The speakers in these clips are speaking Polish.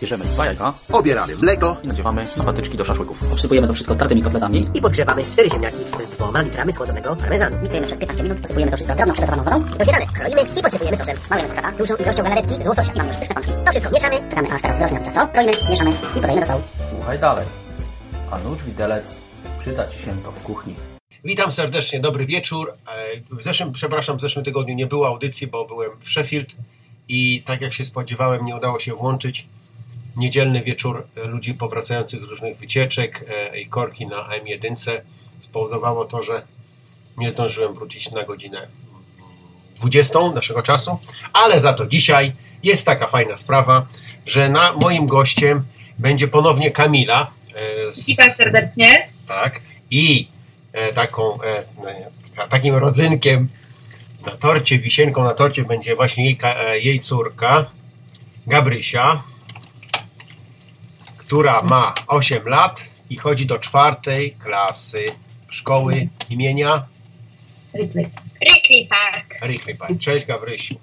Bierzemy dwa jajka Obieramy mleko. i nadziewamy na patyczki do szaszłyków. Obsypujemy to wszystko tartymi kotletami. I podgrzewamy cztery ziemniaki z dwoma litrami schłodzonego parmezanu. Miksujemy przez 15 minut, posypujemy to wszystko drobną przygotowaną wodą. Do kroimy i podsypujemy sosem. Smalujemy kurczaka Dużą ilością galaretki z łososia. i mamy już pyszne pączki. To wszystko mieszamy. Czekamy aż teraz wyrośnie nam ciasto, kroimy, mieszamy i podajemy do sołu. Słuchaj dalej. A nóż widelec przyda Ci się to w kuchni. Witam serdecznie, dobry wieczór. E, W zeszłym, przepraszam, w zeszłym tygodniu nie było audycji, bo byłem w Sheffield i tak jak się spodziewałem, nie udało się włączyć. Niedzielny wieczór e, ludzi powracających z różnych wycieczek e, i korki na M1 spowodowało to, że nie zdążyłem wrócić na godzinę 20 naszego czasu, ale za to dzisiaj jest taka fajna sprawa, że na moim gościem będzie ponownie Kamila. e, z- Witam serdecznie. tak, i taką, e, takim rodzynkiem na torcie, wisienką na torcie będzie właśnie jej, jej córka, Gabrysia, która ma 8 lat i chodzi do czwartej klasy szkoły imienia Ripley. Ripley Park. Rickley Park. Cześć Gabrysiu.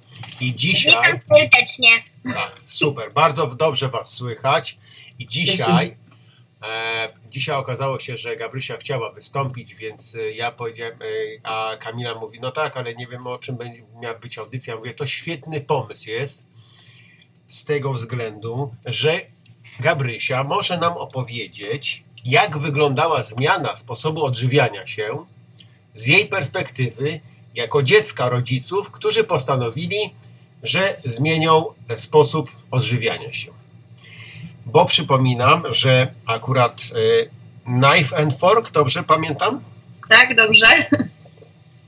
I dzisiaj, Witam serdecznie. tak, super, bardzo dobrze Was słychać i dzisiaj E, dzisiaj okazało się, że Gabrysia chciała wystąpić, więc e, ja powiedziałem, e, a Kamila mówi, no tak, ale nie wiem o czym będzie, miała być audycja. Mówię, to świetny pomysł jest z tego względu, że Gabrysia może nam opowiedzieć, jak wyglądała zmiana sposobu odżywiania się z jej perspektywy jako dziecka rodziców, którzy postanowili, że zmienią e, sposób odżywiania się bo przypominam, że akurat y, Knife and Fork, dobrze pamiętam? Tak, dobrze.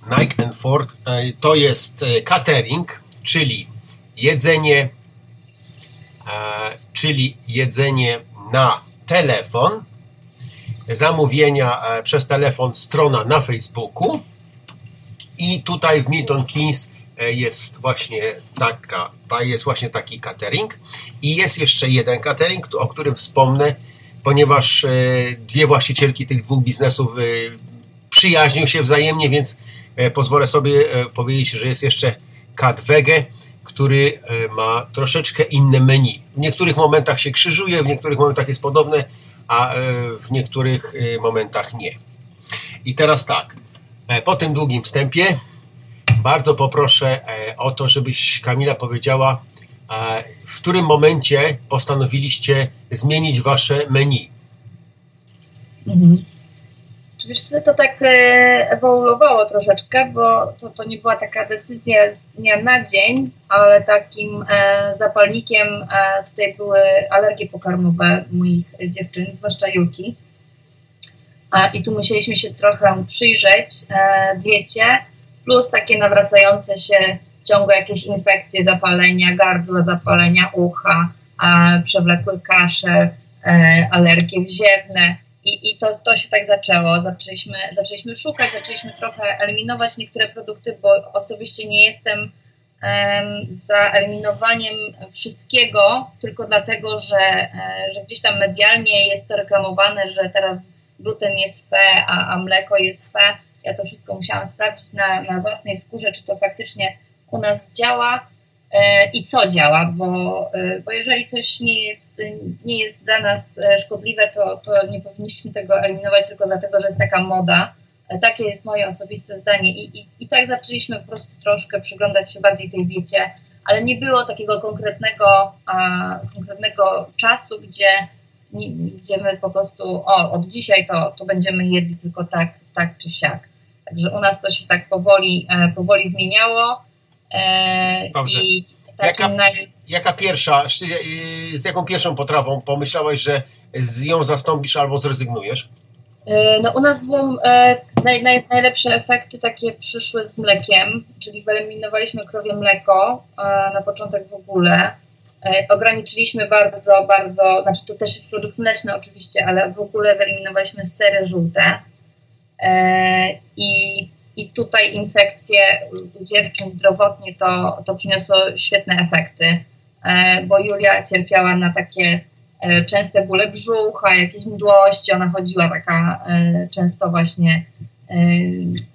Knife and Fork y, to jest y, catering, czyli jedzenie, e, czyli jedzenie na telefon, zamówienia e, przez telefon, strona na Facebooku. I tutaj w Milton Keynes e, jest właśnie taka, ta jest właśnie taki catering. I jest jeszcze jeden catering, o którym wspomnę, ponieważ e, dwie właścicielki tych dwóch biznesów przyjaźnią się wzajemnie, więc pozwolę sobie powiedzieć, że jest jeszcze Cat Wege, który e, ma troszeczkę inne menu. W niektórych momentach się krzyżuje, w niektórych momentach jest podobne, a e, w niektórych e, momentach nie. I teraz tak, po tym długim wstępie bardzo poproszę o to, żebyś Kamila powiedziała, w którym momencie postanowiliście zmienić wasze menu. Mhm. Wiesz to tak e, ewoluowało troszeczkę, bo to, to nie była taka decyzja z dnia na dzień, ale takim e, zapalnikiem e, tutaj były alergie pokarmowe moich dziewczyn, zwłaszcza Julki. I tu musieliśmy się trochę przyjrzeć diecie, plus takie nawracające się ciągłe jakieś infekcje, zapalenia gardła, zapalenia ucha, przewlekły kaszel, alergie wziewne. I, i to, to się tak zaczęło. Zaczęliśmy, zaczęliśmy szukać, zaczęliśmy trochę eliminować niektóre produkty, bo osobiście nie jestem em, za eliminowaniem wszystkiego, tylko dlatego, że, e, że gdzieś tam medialnie jest to reklamowane, że teraz gluten jest fe, a, a mleko jest fe. Ja to wszystko musiałam sprawdzić na, na własnej skórze, czy to faktycznie u nas działa i co działa, bo, e, bo jeżeli coś nie jest, nie jest dla nas e, szkodliwe, to, to nie powinniśmy tego eliminować tylko dlatego, że jest taka moda. E, Takie jest moje osobiste zdanie I, i, i tak zaczęliśmy po prostu troszkę przyglądać się bardziej tej diecie, ale nie było takiego konkretnego, a, konkretnego czasu, gdzie, nie, gdzie my po prostu o, od dzisiaj to, to będziemy jedli tylko tak, tak czy siak. Także u nas to się tak powoli, e, powoli zmieniało. E, Dobrze. I Jaka- naj, Jaka pierwsza, z jaką pierwszą potrawą pomyślałaś, że z ją zastąpisz albo zrezygnujesz? E, No u nas było, e, naj, naj, najlepsze efekty takie przyszły z mlekiem, czyli wyeliminowaliśmy krowie mleko e, na początek w ogóle. E, ograniczyliśmy bardzo, bardzo, znaczy to też jest produkt mleczny oczywiście, ale w ogóle wyeliminowaliśmy sery żółte. E, I, I tutaj infekcje u dziewczyn zdrowotnie to, to przyniosło świetne efekty, e, bo Julia cierpiała na takie e, częste bóle brzucha, jakieś mdłości. Ona chodziła taka e, często właśnie,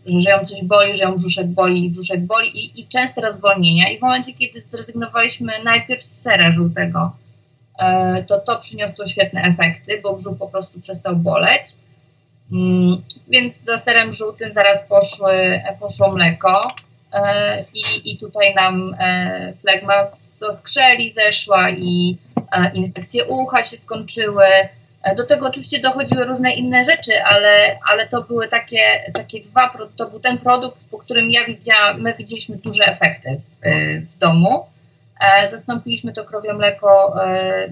że, ją coś boli, że ją brzuszek boli i brzuszek boli i, i częste rozwolnienia. I w momencie, kiedy zrezygnowaliśmy najpierw z sera żółtego, to to przyniosło świetne efekty, bo brzuch po prostu przestał boleć. Mm, Więc za serem żółtym zaraz poszły, poszło mleko e, i, i tutaj nam e, flegma z oskrzeli zeszła i e, infekcje ucha się skończyły. Do tego oczywiście dochodziły różne inne rzeczy, ale, ale to były takie, takie dwa, to był ten produkt, po którym ja widziałam, my widzieliśmy duże efekty w, w domu. Zastąpiliśmy to krowie mleko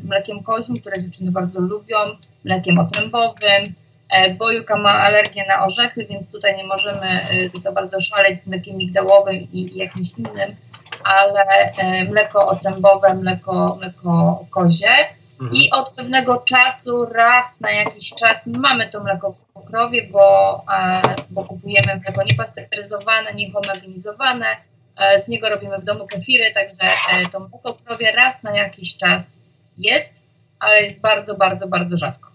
mlekiem koźm, które dziewczyny bardzo lubią, mlekiem otrębowym, bo Juka ma alergię na orzechy, więc tutaj nie możemy e, za bardzo szaleć z mlekiem migdałowym i, i jakimś innym, ale e, mleko otrębowe, mleko, mleko kozie. Mhm. I od pewnego czasu, raz na jakiś czas mamy to mleko krowie, bo, e, bo kupujemy mleko niepasteryzowane, niehomogenizowane. E, z niego robimy w domu kefiry, także e, to mleko krowie raz na jakiś czas jest, ale jest bardzo, bardzo, bardzo rzadko.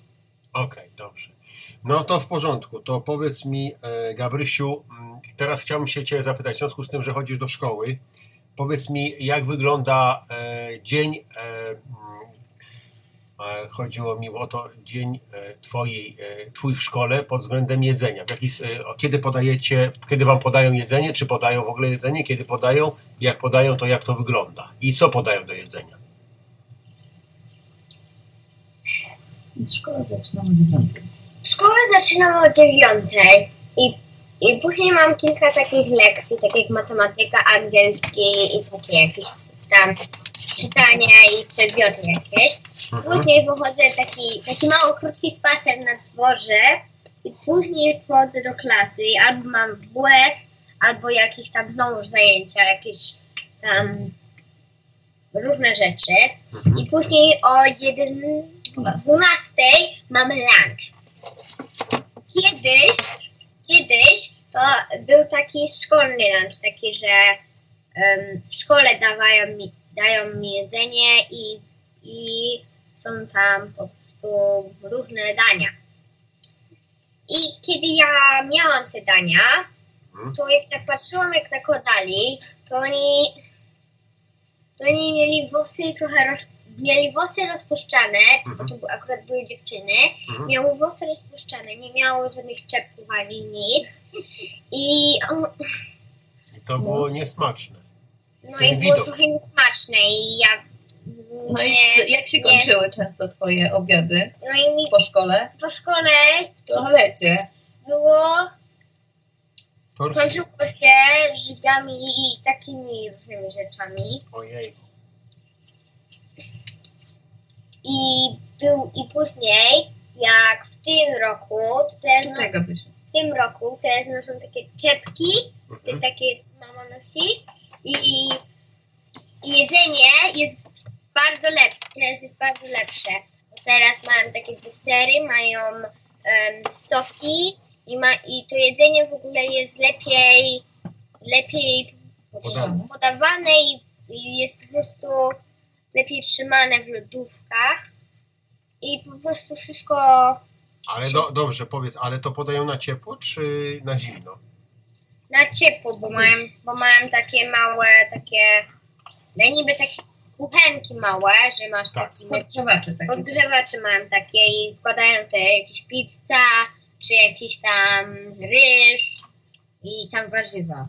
Okej, dobrze. No to w porządku. To powiedz mi, e, Gabrysiu, mm, teraz chciałbym się Cię zapytać, w związku z tym, że chodzisz do szkoły, powiedz mi, jak wygląda e, dzień, e, mm, chodziło mi o to, dzień twojej, Twój w szkole pod względem jedzenia. Kiedy podajecie, kiedy Wam podają jedzenie, czy podają w ogóle jedzenie, kiedy podają, jak podają, to jak to wygląda i co podają do jedzenia? Szkoła zaczynamy o dziewiątej. Szkołę zaczynam o dziewiątej i, i później mam kilka takich lekcji, tak jak matematyka, angielski i takie jakieś tam czytania i przedmioty jakieś. Mhm. Później wychodzę taki, taki mały, krótki spacer na dworze i później wchodzę do klasy i albo mam WF, albo jakieś tam znowu zajęcia, jakieś tam różne rzeczy. Mhm. I później o 1, U nas. 12 mamy lunch. Kiedyś, kiedyś to był taki szkolny lunch, taki, że em, w szkole dawają mi, dają mi jedzenie i, i są tam po prostu różne dania. I kiedy ja miałam te dania, Mhm. to jak tak patrzyłam jak nakładali, to oni, to oni mieli włosy trochę roz, mieli włosy rozpuszczane, bo Mhm. to akurat były dziewczyny, Mhm. miały włosy rozpuszczane, nie miały żadnych czepków ani nic. I, o, I to było niesmaczne. no Ten i było widok. trochę niesmaczne i ja No i nie, czy, jak się nie. kończyły często twoje obiady no i mi po szkole? po szkole W toalecie. było, kończyło się żygami i takimi różnymi rzeczami. Ojej. I był i później, jak w tym roku, to teraz no, byś? w tym roku teraz noszą takie czepki, te Mhm. takie co mama nosi i, i jedzenie jest bardzo lepsze, teraz jest bardzo lepsze. Teraz mają takie desery, mają em, soki i, ma, i to jedzenie w ogóle jest lepiej lepiej Podawane. podawane i, i jest po prostu lepiej trzymane w lodówkach i po prostu wszystko Ale do, dobrze, powiedz, ale to podają na ciepło czy na zimno? na ciepło, bo mają, bo mają takie małe, takie, no niby takie kuchenki małe, że masz Tak. taki Podgrzewacze takie. odgrzewacze mają takie i wkładają te jakieś pizza, czy jakiś tam ryż i tam warzywa.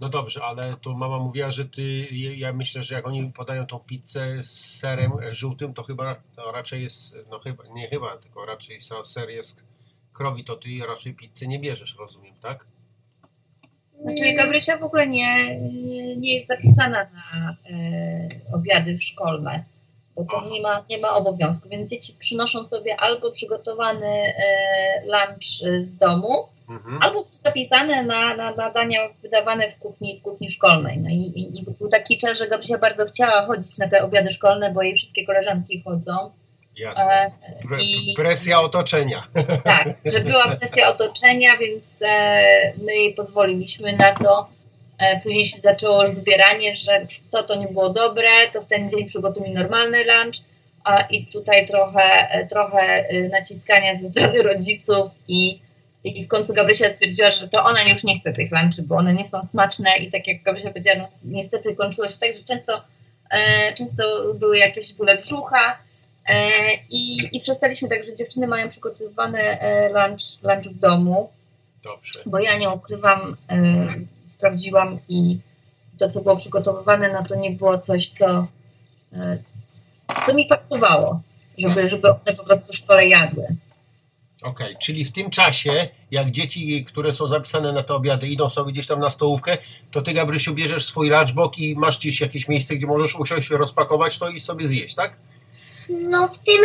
No dobrze, ale tu mama mówiła, że ty, ja myślę, że jak oni podają tą pizzę z serem żółtym, to chyba to raczej jest, no chyba, nie chyba, tylko raczej ser jest krowi, to ty raczej pizzy nie bierzesz, rozumiem, tak? Znaczy Gabrysia w ogóle nie, nie jest zapisana na e, obiady szkolne, bo to Aha. nie ma, nie ma obowiązku, więc dzieci przynoszą sobie albo przygotowany e, lunch z domu, Mhm. albo są zapisane na, na, na dania wydawane w kuchni, w kuchni szkolnej. No i, i, i był taki czas, że Gabrysia bardzo chciała chodzić na te obiady szkolne, bo jej wszystkie koleżanki chodzą. Jasne. E, Pre, i- presja otoczenia. tak, że była presja otoczenia, więc e, my jej pozwoliliśmy na to. E, później się zaczęło już wybieranie, że to to nie było dobre, to w ten dzień przygotuj mi normalny lunch. A, I tutaj trochę, trochę naciskania ze strony rodziców i, i w końcu Gabrysia stwierdziła, że to ona już nie chce tych lunchy, bo one nie są smaczne i tak jak Gabrysia powiedziała, no, niestety kończyło się tak, że często, e, często były jakieś bóle brzucha, E, i, I przestaliśmy tak, że dziewczyny mają przygotowywany e, lunch, lunch w domu, Dobrze. bo ja nie ukrywam, e, sprawdziłam i to, co było przygotowywane, no to nie było coś, co, e, co mi pasowało, żeby, żeby one po prostu w szkole jadły. Okej, czyli w tym czasie, jak dzieci, które są zapisane na te obiady, idą sobie gdzieś tam na stołówkę, to ty, Gabrysiu, bierzesz swój lunchbox i masz gdzieś jakieś miejsce, gdzie możesz usiąść, rozpakować to i sobie zjeść, tak? No w tym,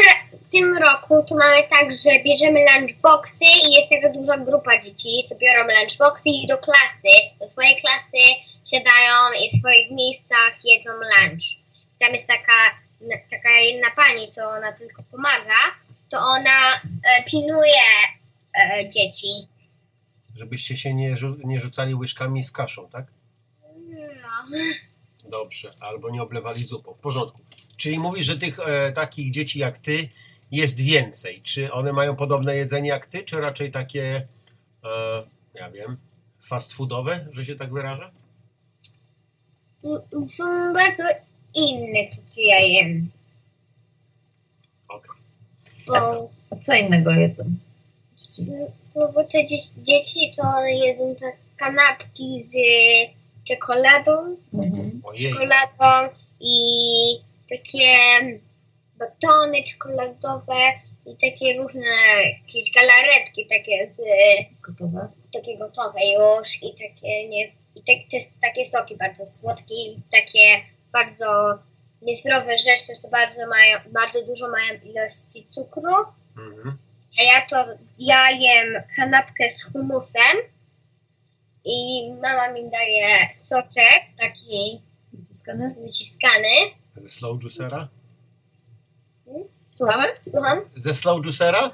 tym roku to mamy tak, że bierzemy lunchboxy i jest taka duża grupa dzieci, co biorą lunchboxy i do klasy, do swojej klasy siadają i w swoich miejscach jedzą lunch. Tam jest taka, taka jedna pani, co ona tylko pomaga, to ona e, pilnuje e, dzieci. Żebyście się nie, nie rzucali łyżkami z kaszą, tak? No. Dobrze, albo nie oblewali zupą. W porządku. Czyli mówisz, że tych e, takich dzieci jak ty jest więcej. Czy one mają podobne jedzenie jak ty, czy raczej takie, e, ja wiem, fast foodowe, że się tak wyrażę? Mm, Są bardzo inne, to co ja jem. Bo A co innego jedzą? No bo te dzieci, dzieci to one jedzą te kanapki z czekoladą, Mhm. Czekoladą i takie batony czekoladowe i takie różne jakieś galaretki takie z Gotowe? takie gotowe już i takie nie i te, te, takie soki bardzo słodkie i takie bardzo niezdrowe rzeczy, co bardzo mają, bardzo dużo mają ilości cukru. mhm. A ja to, ja jem kanapkę z humusem i mama mi daje soczek taki Wyciskane? wyciskany. ze slow juicera? Słuchamy? Słucham? Ze slow juicera?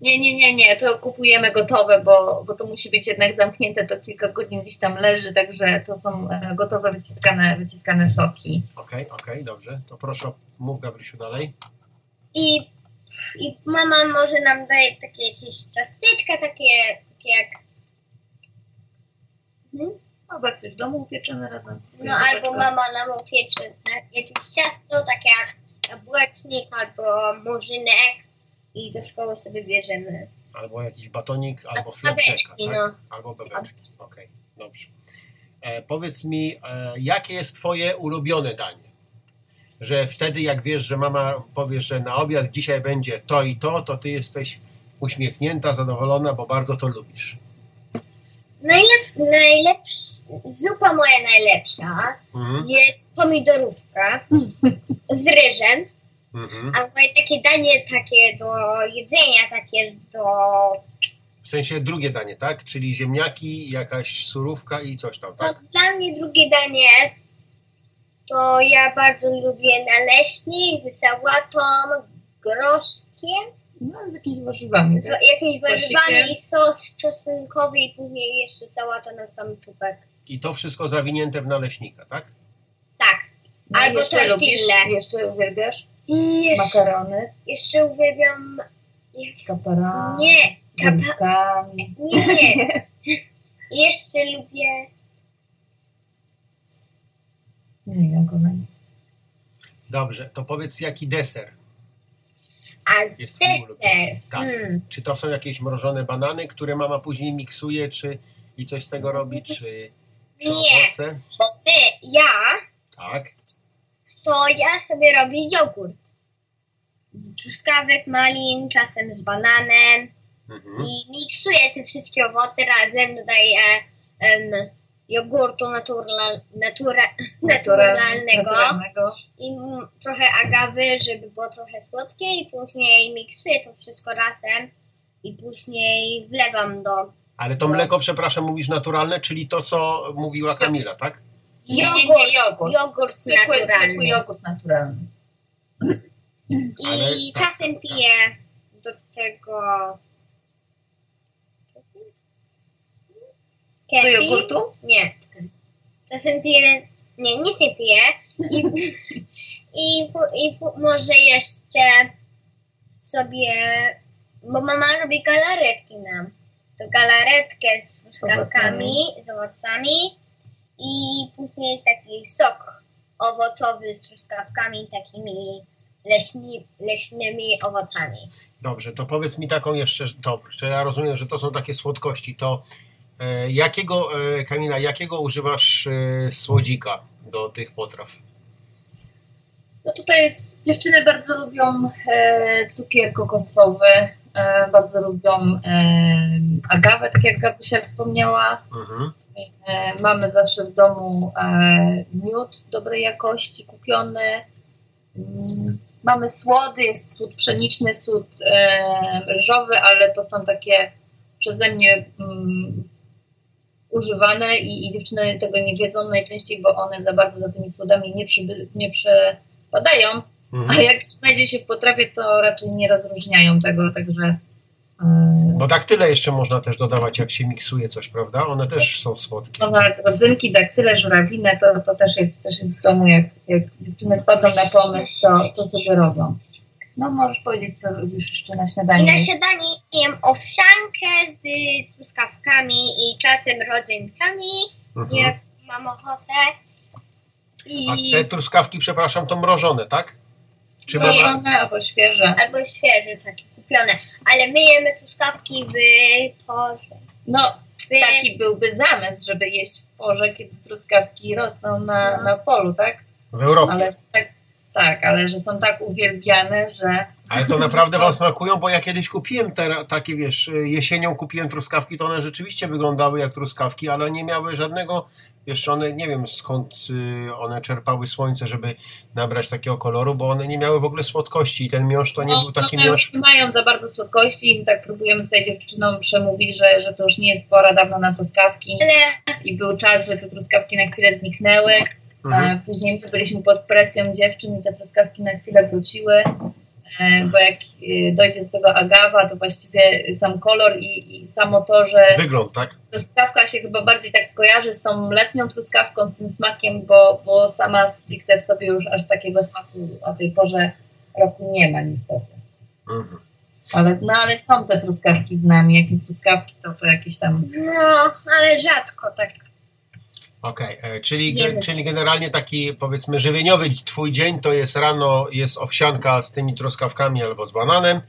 Nie, nie, nie, nie, to kupujemy gotowe, bo, bo to musi być jednak zamknięte, to kilka godzin gdzieś tam leży, także to są e, gotowe, wyciskane, wyciskane soki. Okej, okej, dobrze. To proszę, mów Gabrysiu dalej. I, I mama może nam daje takie jakieś ciasteczka, takie, takie jak, mhm. Jak coś w domu upieczemy razem. no albo mama nam upiecze na- jakieś ciasto, takie jak jabłecznik albo murzynek i do szkoły sobie bierzemy. Albo jakiś batonik, albo babeczki, tak? no. Albo bebeczki. Okej, dobrze. E, powiedz mi, e, jakie jest twoje ulubione danie? Że wtedy, jak wiesz, że mama powie, że na obiad dzisiaj będzie to i to, to ty jesteś uśmiechnięta, zadowolona, bo bardzo to lubisz. Najlep, najlepsza, zupa moja najlepsza Mhm. jest pomidorówka z ryżem, Mhm. a moje takie danie takie do jedzenia, takie do... W sensie drugie danie, tak? Czyli ziemniaki, jakaś surówka i coś tam, No, tak? dla mnie drugie danie to ja bardzo lubię naleśnik ze sałatą, groszkiem, No, z jakimiś warzywami. z tak? jakimiś warzywami i sos czosnkowy i później jeszcze sałata na sam czubek. I to wszystko zawinięte w naleśnika, tak? Tak. No, Albo jeszcze lubisz, tortille. jeszcze uwielbiasz I jeszcze, makarony jeszcze uwielbiam... z kaparami, Nie, kapa... oliwkami. Nie. Jeszcze lubię. Nie kochani. Dobrze, to powiedz jaki deser A jest deser. Tak. Hmm. Czy to są jakieś mrożone banany, które mama później miksuje, czy i coś z tego robi, czy, czy Nie. owoce? Bo my, ja, Tak. To ja sobie robię jogurt. Z truskawek, malin, czasem z bananem. Mhm. I miksuję te wszystkie owoce razem, dodaję em, jogurtu natura, naturalnego naturalnego. i trochę agawy, żeby było trochę słodkie i później miksuję to wszystko razem i później wlewam do Ale to mleko, przepraszam, mówisz naturalne, czyli to, co mówiła Kamila, tak? Jogurt, jogurt. jogurt Zwykły, zwykły naturalny. jogurt naturalny. I Ale- tak, czasem piję do tego Do kefir. jogurtu? Nie. Czasem piję, nie, nic nie piję. I, i, i pu- może jeszcze sobie, bo mama robi galaretki nam. To galaretkę z truskawkami, z owocami i później taki sok owocowy z truskawkami takimi leśni, leśnymi owocami. Dobrze, to powiedz mi taką jeszcze, dobrze, ja rozumiem, że to są takie słodkości, to e, jakiego, e, Kamila, jakiego używasz e, słodzika do tych potraw? No tutaj jest, dziewczyny bardzo lubią e, cukier kokosowy, e, bardzo lubią e, agawę, tak jak Gabusia wspomniała. Mhm. E, mamy zawsze w domu e, miód dobrej jakości kupiony. Mm, Mamy słody, jest słód pszeniczny, słód e, ryżowy, ale to są takie przeze mnie mm, używane i, i dziewczyny tego nie wiedzą najczęściej, bo one za bardzo za tymi słodami nie, przyby, nie przepadają, a Mhm. jak już znajdzie się w potrawie, to raczej nie rozróżniają tego, także Bo daktyle jeszcze można też dodawać, jak się miksuje coś, prawda? One też są słodkie. No tak, rodzynki, daktyle, żurawinę, to, to też, jest, też jest w domu, jak, jak dziewczyny wpadną na pomysł, to, to sobie robią. No możesz powiedzieć, co robisz jeszcze na śniadanie. na śniadanie jem owsiankę z truskawkami i czasem rodzynkami, Mhm. jak mam ochotę. A I te truskawki, przepraszam, to mrożone, tak? Czy. Mrożone albo świeże. albo świeże, takie kupione. Ale my jemy truskawki w porze. No, W, taki byłby zamysł, żeby jeść w porze, kiedy truskawki rosną na, No. na polu, tak? W Europie. Ale tak, tak, ale że są tak uwielbiane, że Ale to naprawdę wam smakują, bo ja kiedyś kupiłem te, takie, wiesz, jesienią kupiłem truskawki, to one rzeczywiście wyglądały jak truskawki, ale nie miały żadnego, wiesz, one, nie wiem skąd y, one czerpały słońce, żeby nabrać takiego koloru, bo one nie miały w ogóle słodkości i ten miąższ to nie no, był taki miąższ. już nie mają za bardzo słodkości i tak próbujemy tutaj dziewczynom przemówić, że, że to już nie jest pora dawno na truskawki i był czas, że te truskawki na chwilę zniknęły, Mhm. a później my byliśmy pod presją dziewczyn i te truskawki na chwilę wróciły, bo jak e, dojdzie do tego agawa, to właściwie sam kolor i, i samo to, że Wygląd, tak? truskawka się chyba bardziej tak kojarzy z tą letnią truskawką, z tym smakiem, bo, bo sama stricte w sobie już aż takiego smaku o tej porze roku nie ma niestety. Mhm. Ale, no ale są te truskawki z nami, jakie truskawki to, to jakieś tam no, ale rzadko tak. Okej, e, czyli, ge, czyli generalnie taki powiedzmy żywieniowy twój dzień to jest rano jest owsianka z tymi truskawkami albo z bananem,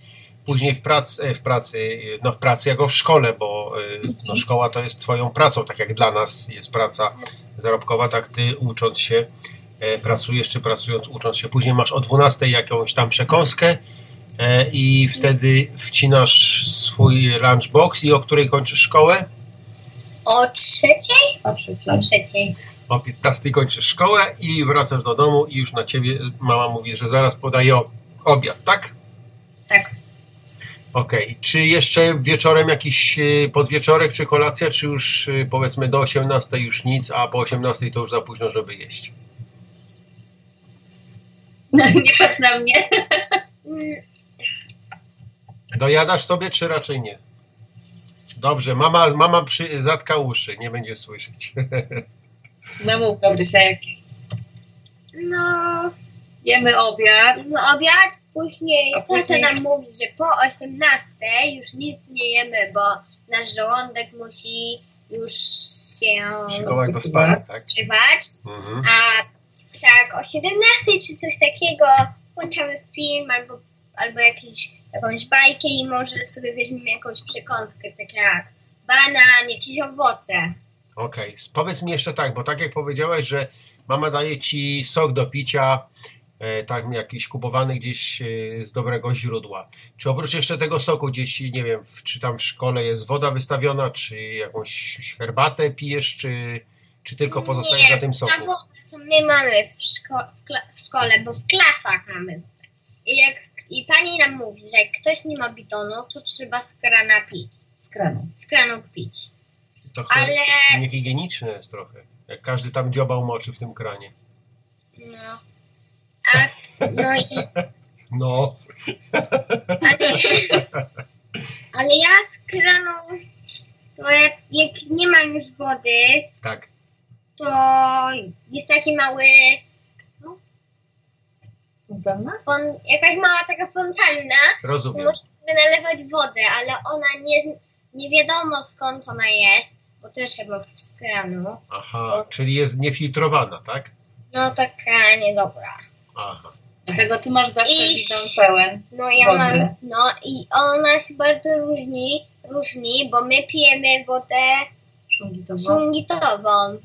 później w pracy, e, w pracy, no w pracy jako w szkole, bo e, no szkoła to jest twoją pracą, tak jak dla nas jest praca zarobkowa, tak ty ucząc się pracujesz czy pracując ucząc się, później masz o 12 jakąś tam przekąskę i wtedy wcinasz swój lunchbox i o której kończysz szkołę? O trzeciej? o trzeciej. O trzeciej. o 15 kończysz szkołę i wracasz do domu i już na ciebie mama mówi, że zaraz podaje obiad, tak? Tak. Okej. Czy jeszcze wieczorem jakiś y, podwieczorek czy kolacja, czy już y, powiedzmy do 18 już nic, a po 18 to już za późno, żeby jeść? nie patrz na mnie. Dojadasz sobie, czy raczej nie? Dobrze, mama, mama przy, zatka uszy, nie będzie słyszeć. No mów Gabrysia, jak jest. No, Jemy obiad. no obiad, później A tata później- nam mówi, że po 18 już nic nie jemy, bo nasz żołądek musi już się Szykować do spania, tak? Mhm. A tak o 17 czy coś takiego włączamy film albo, albo jakiś, jakąś bajkę i może sobie weźmiemy jakąś przekąskę, tak jak banan, jakieś owoce. Okej, powiedz mi jeszcze tak, bo tak jak powiedziałeś, że mama daje ci sok do picia, tak jakiś kupowany gdzieś e, z dobrego źródła. Czy oprócz jeszcze tego soku gdzieś, nie wiem, czy tam w szkole jest woda wystawiona, czy jakąś herbatę pijesz, czy, czy tylko pozostajesz Nie, na tym soku? co my mamy w, szko- w, w szkole, bo w klasach mamy. I, jak, I pani nam mówi, że jak ktoś nie ma bidonu, to trzeba z krana pić. Z kranu. Z kranu pić. To chyba Ale niehigieniczne jest trochę. Jak każdy tam dziobał moczy w tym kranie. no. A, no i No, Ale, ale ja z kranu, to jak, jak nie mam już wody, tak. to jest taki mały, Prawda? fon, jakaś mała taka fontanna, co Rozumiem. można nalewać wodę, ale ona nie, nie wiadomo skąd ona jest, bo też chyba z kranu. Aha, czyli jest niefiltrowana, tak? No taka niedobra. Aha. Dlatego ty masz zawsze I- bidon pełen. No ja Wody. mam, no i ona się bardzo różni, różni, bo my pijemy wodę Szungitowo. szungitową.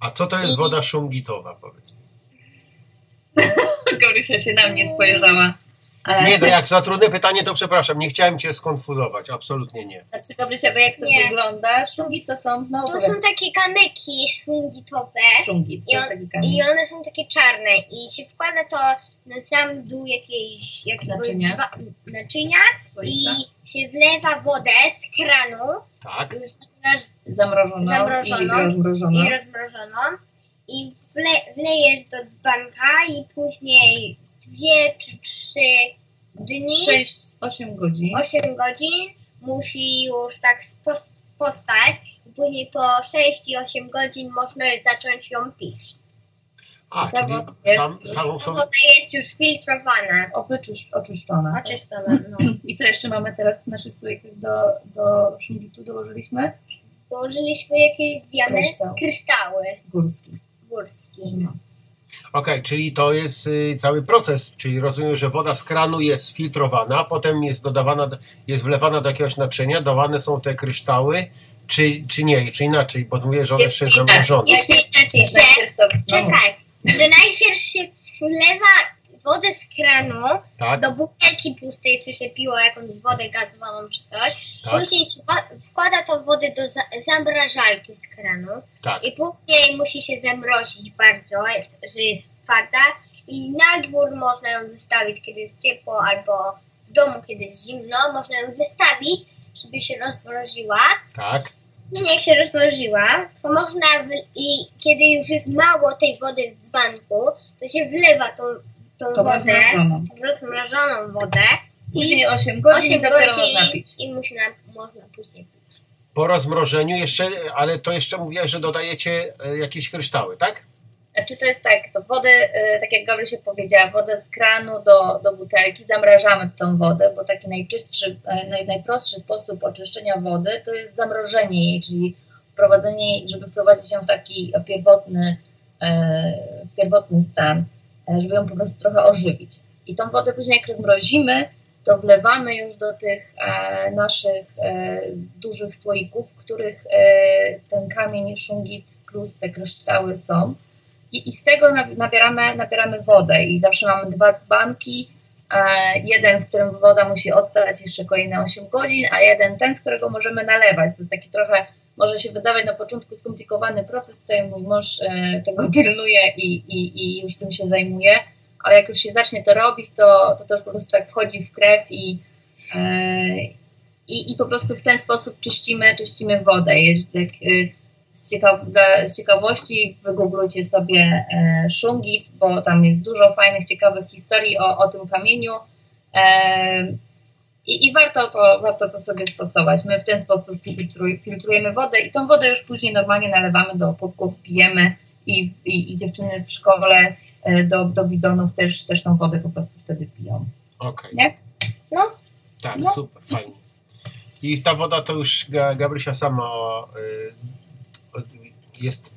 A co to jest woda szungitowa, powiedz mi? Gabrysia się na mnie spojrzała. E, Nie, no jak za trudne pytanie, to przepraszam, nie chciałem cię skonfuzować, absolutnie nie. Znaczy, Gabrysia, wie jak to Nie. wygląda? Szungi to są, no To są takie kamyki szungitowe szungi, to I, taki on, kamień. i one są takie czarne i się wkłada to na sam dół jakiejś, jakiegoś Naczynia. dwa, naczynia i się wlewa wodę z kranu Tak? już Zamrożoną, zamrożoną i rozmrożoną. i rozmrożoną i wle, wlejesz do dzbanka i później dwie czy trzy dni, 6-8 godzin. 8 godzin musi już tak spos- postać i później po 6 i 8 godzin można zacząć ją pić. A, Ta czyli woda jest sam, już samą są... Woda jest już filtrowana, O, wyczysz, oczyszczona. oczyszczona. No. I co jeszcze mamy teraz z naszych słoików do, do szungitu dołożyliśmy? Dołożyliśmy jakieś diamenty, Kryształ. kryształy Górski. Górskie. No. Okej, czyli to jest y, cały proces, czyli rozumiem, że woda z kranu jest filtrowana, potem jest dodawana, do- jest wlewana do jakiegoś naczynia, dawane są te kryształy, czy, czy nie, czy inaczej, bo mówię, że one Jeszcze jeszcze inaczej. zamrożone. Jeszcze inaczej, że czekaj, że najpierw się wlewa wodę z kranu Tak, do butelki pustej, tu się piło jakąś wodę gazowaną czy coś. Tak. Później wkłada tą wodę do za- zamrażalki z kranu tak. i później musi się zamrozić bardzo, że jest twarda i na dwór można ją wystawić, kiedy jest ciepło, albo w domu, kiedy jest zimno, można ją wystawić, żeby się rozmroziła. Tak, I jak się rozmroziła, to można i kiedy już jest mało tej wody w dzbanku, to się wlewa tą, tą to wodę, rozmrożoną. wodę Później 8 godzin 8 i dopiero godzin można pić. i można, można później pić. po rozmrożeniu jeszcze, ale to jeszcze mówiłaś, że dodajecie e, jakieś kryształy, tak? Znaczy to jest tak, to wodę, e, tak jak Gabrysia powiedziała, wodę z kranu do, do butelki, zamrażamy tą wodę, bo taki najczystszy, e, naj, najprostszy sposób oczyszczenia wody to jest zamrożenie jej, czyli wprowadzenie żeby wprowadzić ją w taki pierwotny, pierwotny stan, żeby ją po prostu trochę ożywić. I tą wodę później jak rozmrozimy, to wlewamy już do tych e, naszych e, dużych słoików, w których e, ten kamień szungit plus te kryształy są. I, i z tego na- nabieramy, nabieramy wodę i zawsze mamy dwa dzbanki, e, jeden, w którym woda musi odstać jeszcze kolejne 8 godzin, a jeden ten, z którego możemy nalewać. To jest taki trochę, może się wydawać na początku skomplikowany proces, tutaj mój mąż e, tego pilnuje i, i, i już tym się zajmuje, ale jak już się zacznie to robić, to, to to już po prostu tak wchodzi w krew i, e, i, i po prostu w ten sposób czyścimy, czyścimy wodę. Jest, jak, y, z, ciekaw, z ciekawości wygooglujcie sobie e, szungit, bo tam jest dużo fajnych, ciekawych historii o, o tym kamieniu. E, i, I warto to, warto to sobie stosować. My w ten sposób filtruj, filtrujemy wodę i tą wodę już później normalnie nalewamy do kubków, pijemy i, i, i dziewczyny w szkole e, do, do bidonów też, też tą wodę po prostu wtedy piją. Okej. Nie? No. Tak, No. super, fajnie. I ta woda to już Ga- Gabrysia sama od- jest.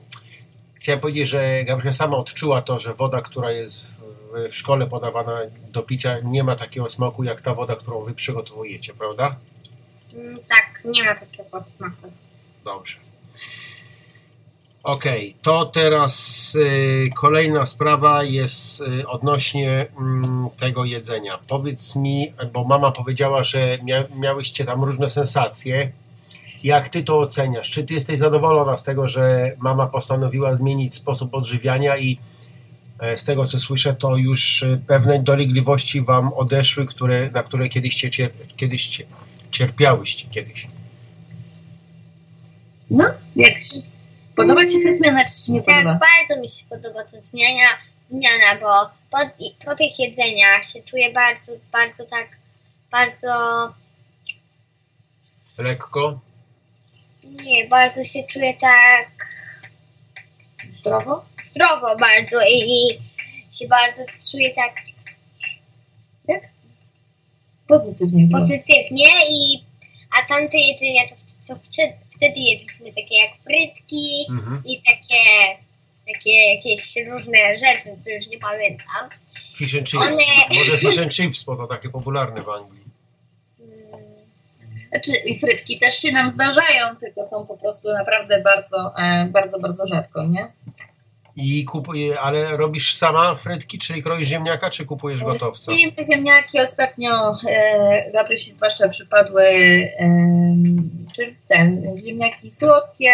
Chciałem powiedzieć, że Gabrysia sama odczuła to, że woda, która jest w, w szkole podawana do picia, nie ma takiego smaku jak ta woda, którą wy przygotowujecie, prawda? Mm, tak, nie ma takiego smaku. Dobrze. Okej, to teraz y, kolejna sprawa jest y, odnośnie mm, tego jedzenia. Powiedz mi, bo mama powiedziała, że mia, miałyście tam różne sensacje. Jak ty to oceniasz? Czy ty jesteś zadowolona z tego, że mama postanowiła zmienić sposób odżywiania i z tego co słyszę, to już y, pewne dolegliwości wam odeszły, które, na które kiedyś, cier, kiedyś cier, cierpiałyście kiedyś? No, jak się, podoba Ci ta zmiana, czy Ci nie Tak, podoba? bardzo mi się podoba ta zmiana, zmiana bo po, po tych jedzeniach się czuję bardzo, bardzo tak, bardzo, Lekko? nie, bardzo się czuję tak Zdrowo? zdrowo bardzo i, i się bardzo czuję tak Pozytywnie było. pozytywnie i a tamte jedzenia to co wtedy jedliśmy takie jak frytki Mhm. i takie takie jakieś różne rzeczy, co już nie pamiętam. Fish and chips. One- Może fish and chips, bo to takie popularne w Anglii. Mm, Znaczy, i fryski też się nam zdarzają, tylko są po prostu naprawdę bardzo, e, bardzo, bardzo rzadko, nie? I kupuje, ale robisz sama frytki, czyli kroisz ziemniaka, czy kupujesz gotowca? Te ziemniaki ostatnio e, Gabrysi zwłaszcza przypadły em, czy ten, ziemniaki słodkie,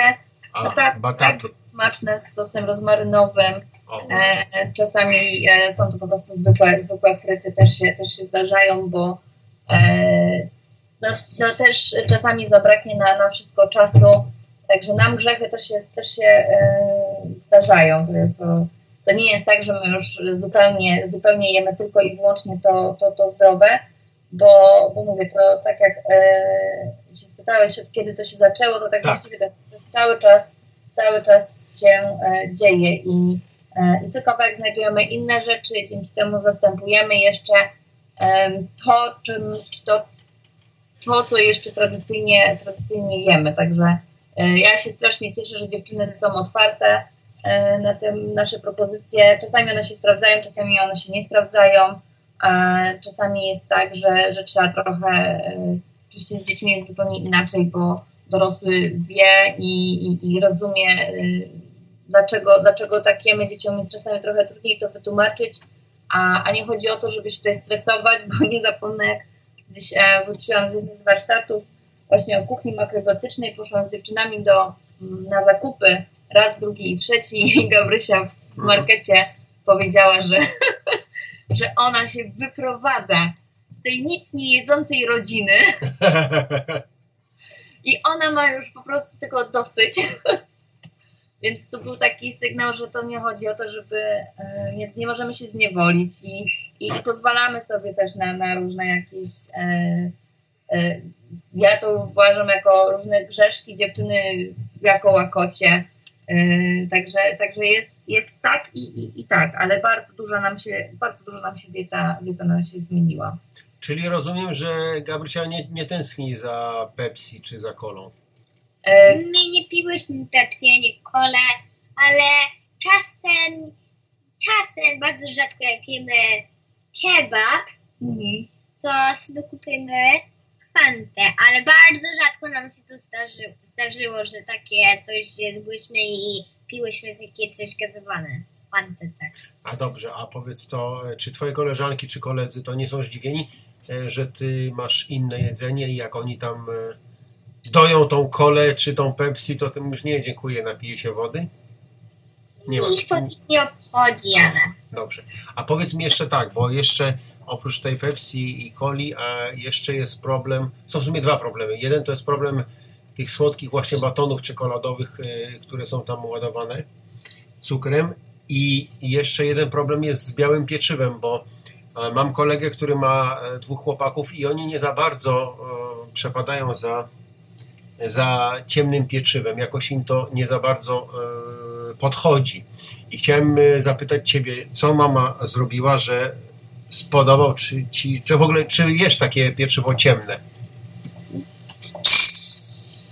A, bataty, bataty. smaczne z sosem rozmarynowym. E, czasami e, są to po prostu zwykłe, zwykłe fryty, też się, też się zdarzają, bo e, no, no też czasami zabraknie na, na wszystko czasu, także nam grzechy też się, też się e, zdarzają. To, to, to nie jest tak, że my już zupełnie, zupełnie jemy tylko i wyłącznie to, to, to zdrowe, bo, bo mówię, to tak jak e, się spytałeś, od kiedy to się zaczęło, to tak, Tak. właściwie cały czas, cały czas się e, dzieje i E, I co kawałek znajdujemy inne rzeczy, dzięki temu zastępujemy jeszcze to, czym, czy to, to, co jeszcze tradycyjnie, tradycyjnie jemy. Także e, ja się strasznie cieszę, że dziewczyny są otwarte e, na tym nasze propozycje. Czasami one się sprawdzają, czasami one się nie sprawdzają. Czasami jest tak, że, że trzeba trochę, e, oczywiście z dziećmi jest zupełnie inaczej, bo dorosły wie i, i, i rozumie, dlaczego, dlaczego tak jemy. Dzieciom jest czasami trochę trudniej to wytłumaczyć, a, a nie chodzi o to, żeby się tutaj stresować, bo nie zapomnę, jak gdzieś e, wróciłam z jednym z warsztatów właśnie o kuchni makrobiotycznej, poszłam z dziewczynami do, mm, na zakupy, raz, drugi i trzeci. I Gabrysia w, w markecie powiedziała, że, że ona się wyprowadza z tej nic nie jedzącej rodziny. I ona ma już po prostu tego dosyć. Więc to był taki sygnał, że to nie chodzi o to, żeby e, nie, nie możemy się zniewolić i, i, i pozwalamy sobie też na, na różne jakieś. E, e, ja to uważam jako różne grzeszki dziewczyny jako łakocie. E, także także jest, jest tak i, i, i tak, ale bardzo dużo nam się, bardzo dużo nam się dieta, dieta nam się zmieniła. Czyli rozumiem, że Gabrysia nie, nie tęskni za Pepsi czy za kolą. E, My nie piłyśmy Pepsi ani kole, ale czasem, czasem, bardzo rzadko jak jemy kebab, mhm. to sobie kupimy fantę, ale bardzo rzadko nam się to zdarzy, zdarzyło, że takie coś jedłyśmy i piłyśmy takie coś gazowane. Fantę, tak. A dobrze, a powiedz to, czy twoje koleżanki czy koledzy to nie są zdziwieni, e, że ty masz inne jedzenie i jak oni tam e, doją tą kolę czy tą Pepsi, to ty mówisz, nie, dziękuję, napiję się wody? Nie ma. Ich to nic nie obchodzi, ale... Dobrze. A powiedz mi jeszcze tak, bo jeszcze oprócz tej Pepsi i coli, a jeszcze jest problem, są w sumie dwa problemy. Jeden to jest problem tych słodkich właśnie batonów czekoladowych, y, które są tam ładowane cukrem i jeszcze jeden problem jest z białym pieczywem, bo e, mam kolegę, który ma e, dwóch chłopaków i oni nie za bardzo e, przepadają za, za ciemnym pieczywem. Jakoś im to nie za bardzo e, podchodzi. I chciałem e, zapytać Ciebie, co mama zrobiła, że spodobał czy ci, czy w ogóle, czy jesz takie pieczywo ciemne?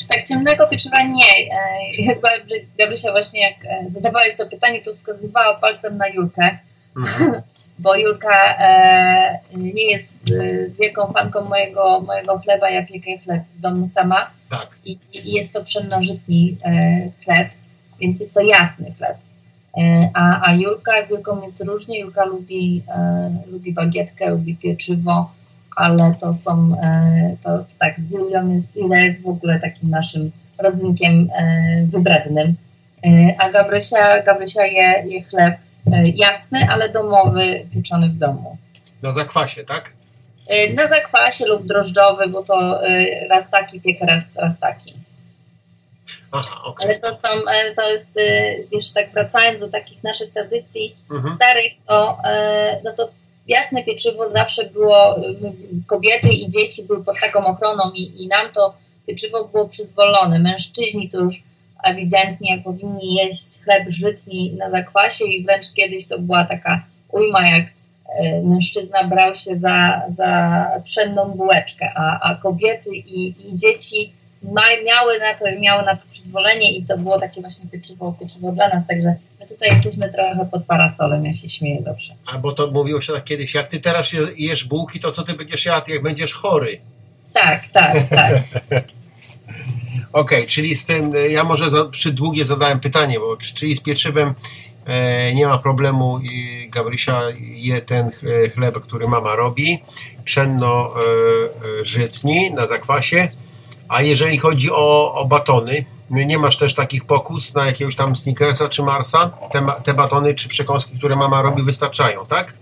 Tak ciemnego pieczywa nie. E, Gabry- Gabrysia właśnie jak e, zadawałeś to pytanie, to wskazywała palcem na Julkę, Mhm. bo Julka e, nie jest e, wielką fanką mojego, mojego chleba, ja piekę chleb w domu sama Tak. i, i jest to pszennożytni e, chleb, więc jest to jasny chleb. E, a, a Julka, z Julką jest różnie, Julka lubi, e, lubi bagietkę, lubi pieczywo, ale to są, to, to tak, z Julią jest, Julia jest w ogóle takim naszym rodzynkiem wybrednym. A Gabrysia, Gabrysia je, je chleb jasny, ale domowy, pieczony w domu. Na zakwasie, tak? E, na zakwasie lub drożdżowy, bo to e, raz taki piekę, raz, raz taki. Aha, okej. Ale to są, e, to jest, e, jeszcze tak wracając do takich naszych tradycji Mhm. starych, to, e, no to jasne pieczywo zawsze było, kobiety i dzieci były pod taką ochroną i, i nam to pieczywo było przyzwolone. Mężczyźni to już ewidentnie powinni jeść chleb żytni na zakwasie i wręcz kiedyś to była taka ujma, jak mężczyzna brał się za, za pszenną bułeczkę, a, a kobiety i, i dzieci miały na to, miały na to przyzwolenie i to było takie właśnie pieczywo, pieczywo dla nas, także my tutaj jesteśmy trochę pod parasolem, ja się śmieję zawsze. A bo to mówiło się tak kiedyś, jak ty teraz je- jesz bułki, to co ty będziesz jadł, jak będziesz chory? Tak, tak, tak. Okej, czyli z tym, ja może za, przydługie zadałem pytanie, bo czy- czyli z pieczywem nie ma problemu Gabrysia je ten ch- chleb, który mama robi, pszenno e, e, żytni na zakwasie, a jeżeli chodzi o, o batony, nie masz też takich pokus na jakiegoś tam Snickersa czy Marsa? Te, te batony czy przekąski, które mama robi wystarczają, tak?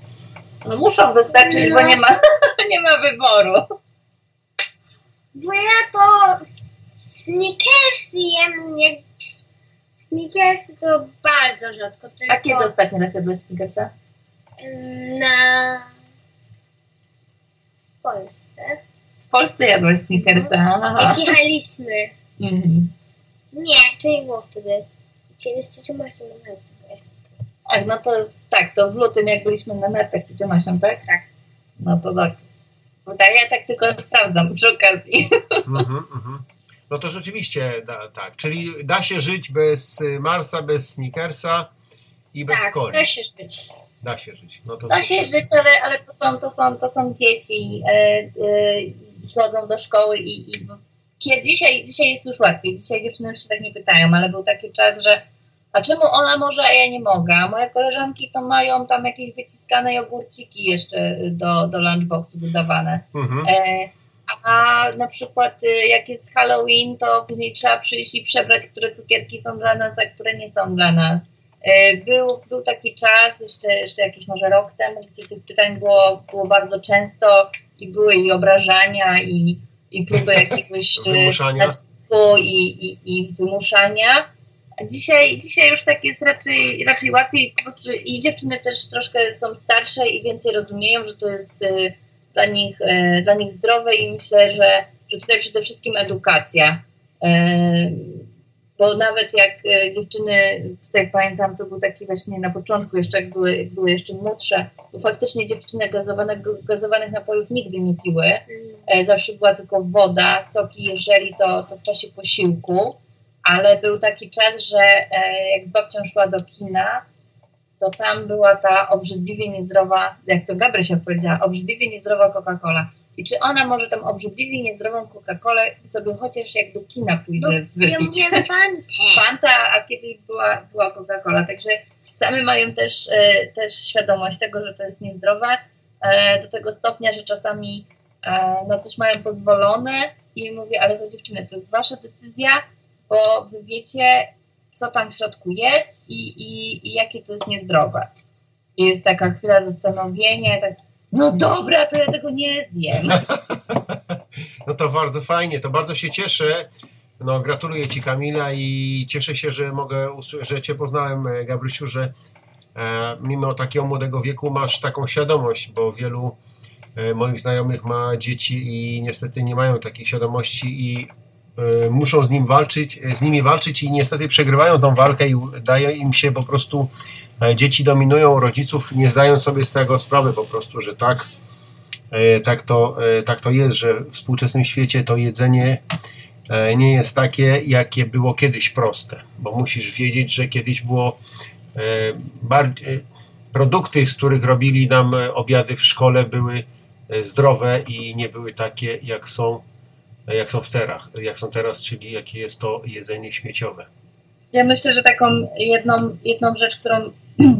No muszą wystarczyć, bo nie ma, nie ma wyboru. Bo ja to Snickersy jem, nie... Snickersy to bardzo rzadko, A kiedy tylko ostatni raz jadłeś Snickersa? na Polsce. W Polsce jadłeś Snickersa, aha. Jak jechaliśmy. Mhm. Nie, to nie było wtedy. Kiedy z ciocią Marcią na pojechaliśmy. Tak, no to tak, to w lutym jak byliśmy na nartach z ciocią Asią, tak? Tak. No to tak. Tak, ja tak tylko sprawdzam przy okazji. Mhm, mhm. No to rzeczywiście da, tak. Czyli da się żyć bez Marsa, bez Snickersa i bez Tak, coli. da się żyć. Da się żyć. No to Da się super. żyć, ale, ale to, są, to, są, to są dzieci e, i chodzą do szkoły i, i kiedy, dzisiaj, dzisiaj jest już łatwiej. Dzisiaj dziewczyny już się tak nie pytają, ale był taki czas, że a czemu ona może, a ja nie mogę? A moje koleżanki to mają tam jakieś wyciskane jogurciki jeszcze do, do lunchboxu dodawane. Mhm. E, a na przykład y, jak jest Halloween, to później trzeba przyjść i przebrać, które cukierki są dla nas, a które nie są dla nas. E, Był, był taki czas, jeszcze, jeszcze jakiś może rok temu, gdzie tych pytań było, było bardzo często i były i obrażania, i, i próby jakiegoś Wymuszania. nacisku i, i, i wymuszania. A dzisiaj, dzisiaj już tak jest raczej, raczej łatwiej i dziewczyny też troszkę są starsze i więcej rozumieją, że to jest dla nich, e, dla nich zdrowe i myślę, że, że tutaj przede wszystkim edukacja. E, Bo nawet jak e, dziewczyny, tutaj pamiętam, to był taki właśnie na początku, jeszcze jak były, jak były jeszcze młodsze, to faktycznie dziewczyny gazowanych, gazowanych napojów nigdy nie piły. Zawsze była tylko woda, soki, jeżeli to, to w czasie posiłku. Ale był taki czas, że jak z babcią szła do kina, to tam była ta obrzydliwie niezdrowa, jak to Gabrysia powiedziała, obrzydliwie niezdrowa Coca-Cola. I czy ona może tą obrzydliwie niezdrową Coca-Colę sobie chociaż jak do kina pójdzie ja wypić? mówię fantę. Fanta, a kiedyś była, była Coca-Cola, także same mają też, e, też świadomość tego, że to jest niezdrowe, e, do tego stopnia, że czasami e, na coś mają pozwolone i mówię, ale to dziewczyny, to jest wasza decyzja, bo wy wiecie, co tam w środku jest i, i, i jakie to jest niezdrowe. Jest taka chwila zastanowienia, tak, no dobra, to ja tego nie zjem. No to bardzo fajnie, to bardzo się cieszę. No, gratuluję Ci Kamila i cieszę się, że mogę, że Cię poznałem, e, Gabrysiu, że e, mimo takiego młodego wieku masz taką świadomość, bo wielu e, moich znajomych ma dzieci i niestety nie mają takiej świadomości i muszą z nim walczyć, z nimi walczyć i niestety przegrywają tą walkę i daje im się po prostu e, dzieci dominują rodziców, nie zdają sobie z tego sprawy po prostu, że tak E, tak to, e, tak to jest, że w współczesnym świecie to jedzenie nie jest takie, jakie było kiedyś proste, bo musisz wiedzieć, że kiedyś było bardziej, produkty, z których robili nam obiady w szkole były zdrowe i nie były takie, jak są, jak są w teraz, jak są teraz, czyli jakie jest to jedzenie śmieciowe. Ja myślę, że taką jedną, jedną rzecz, którą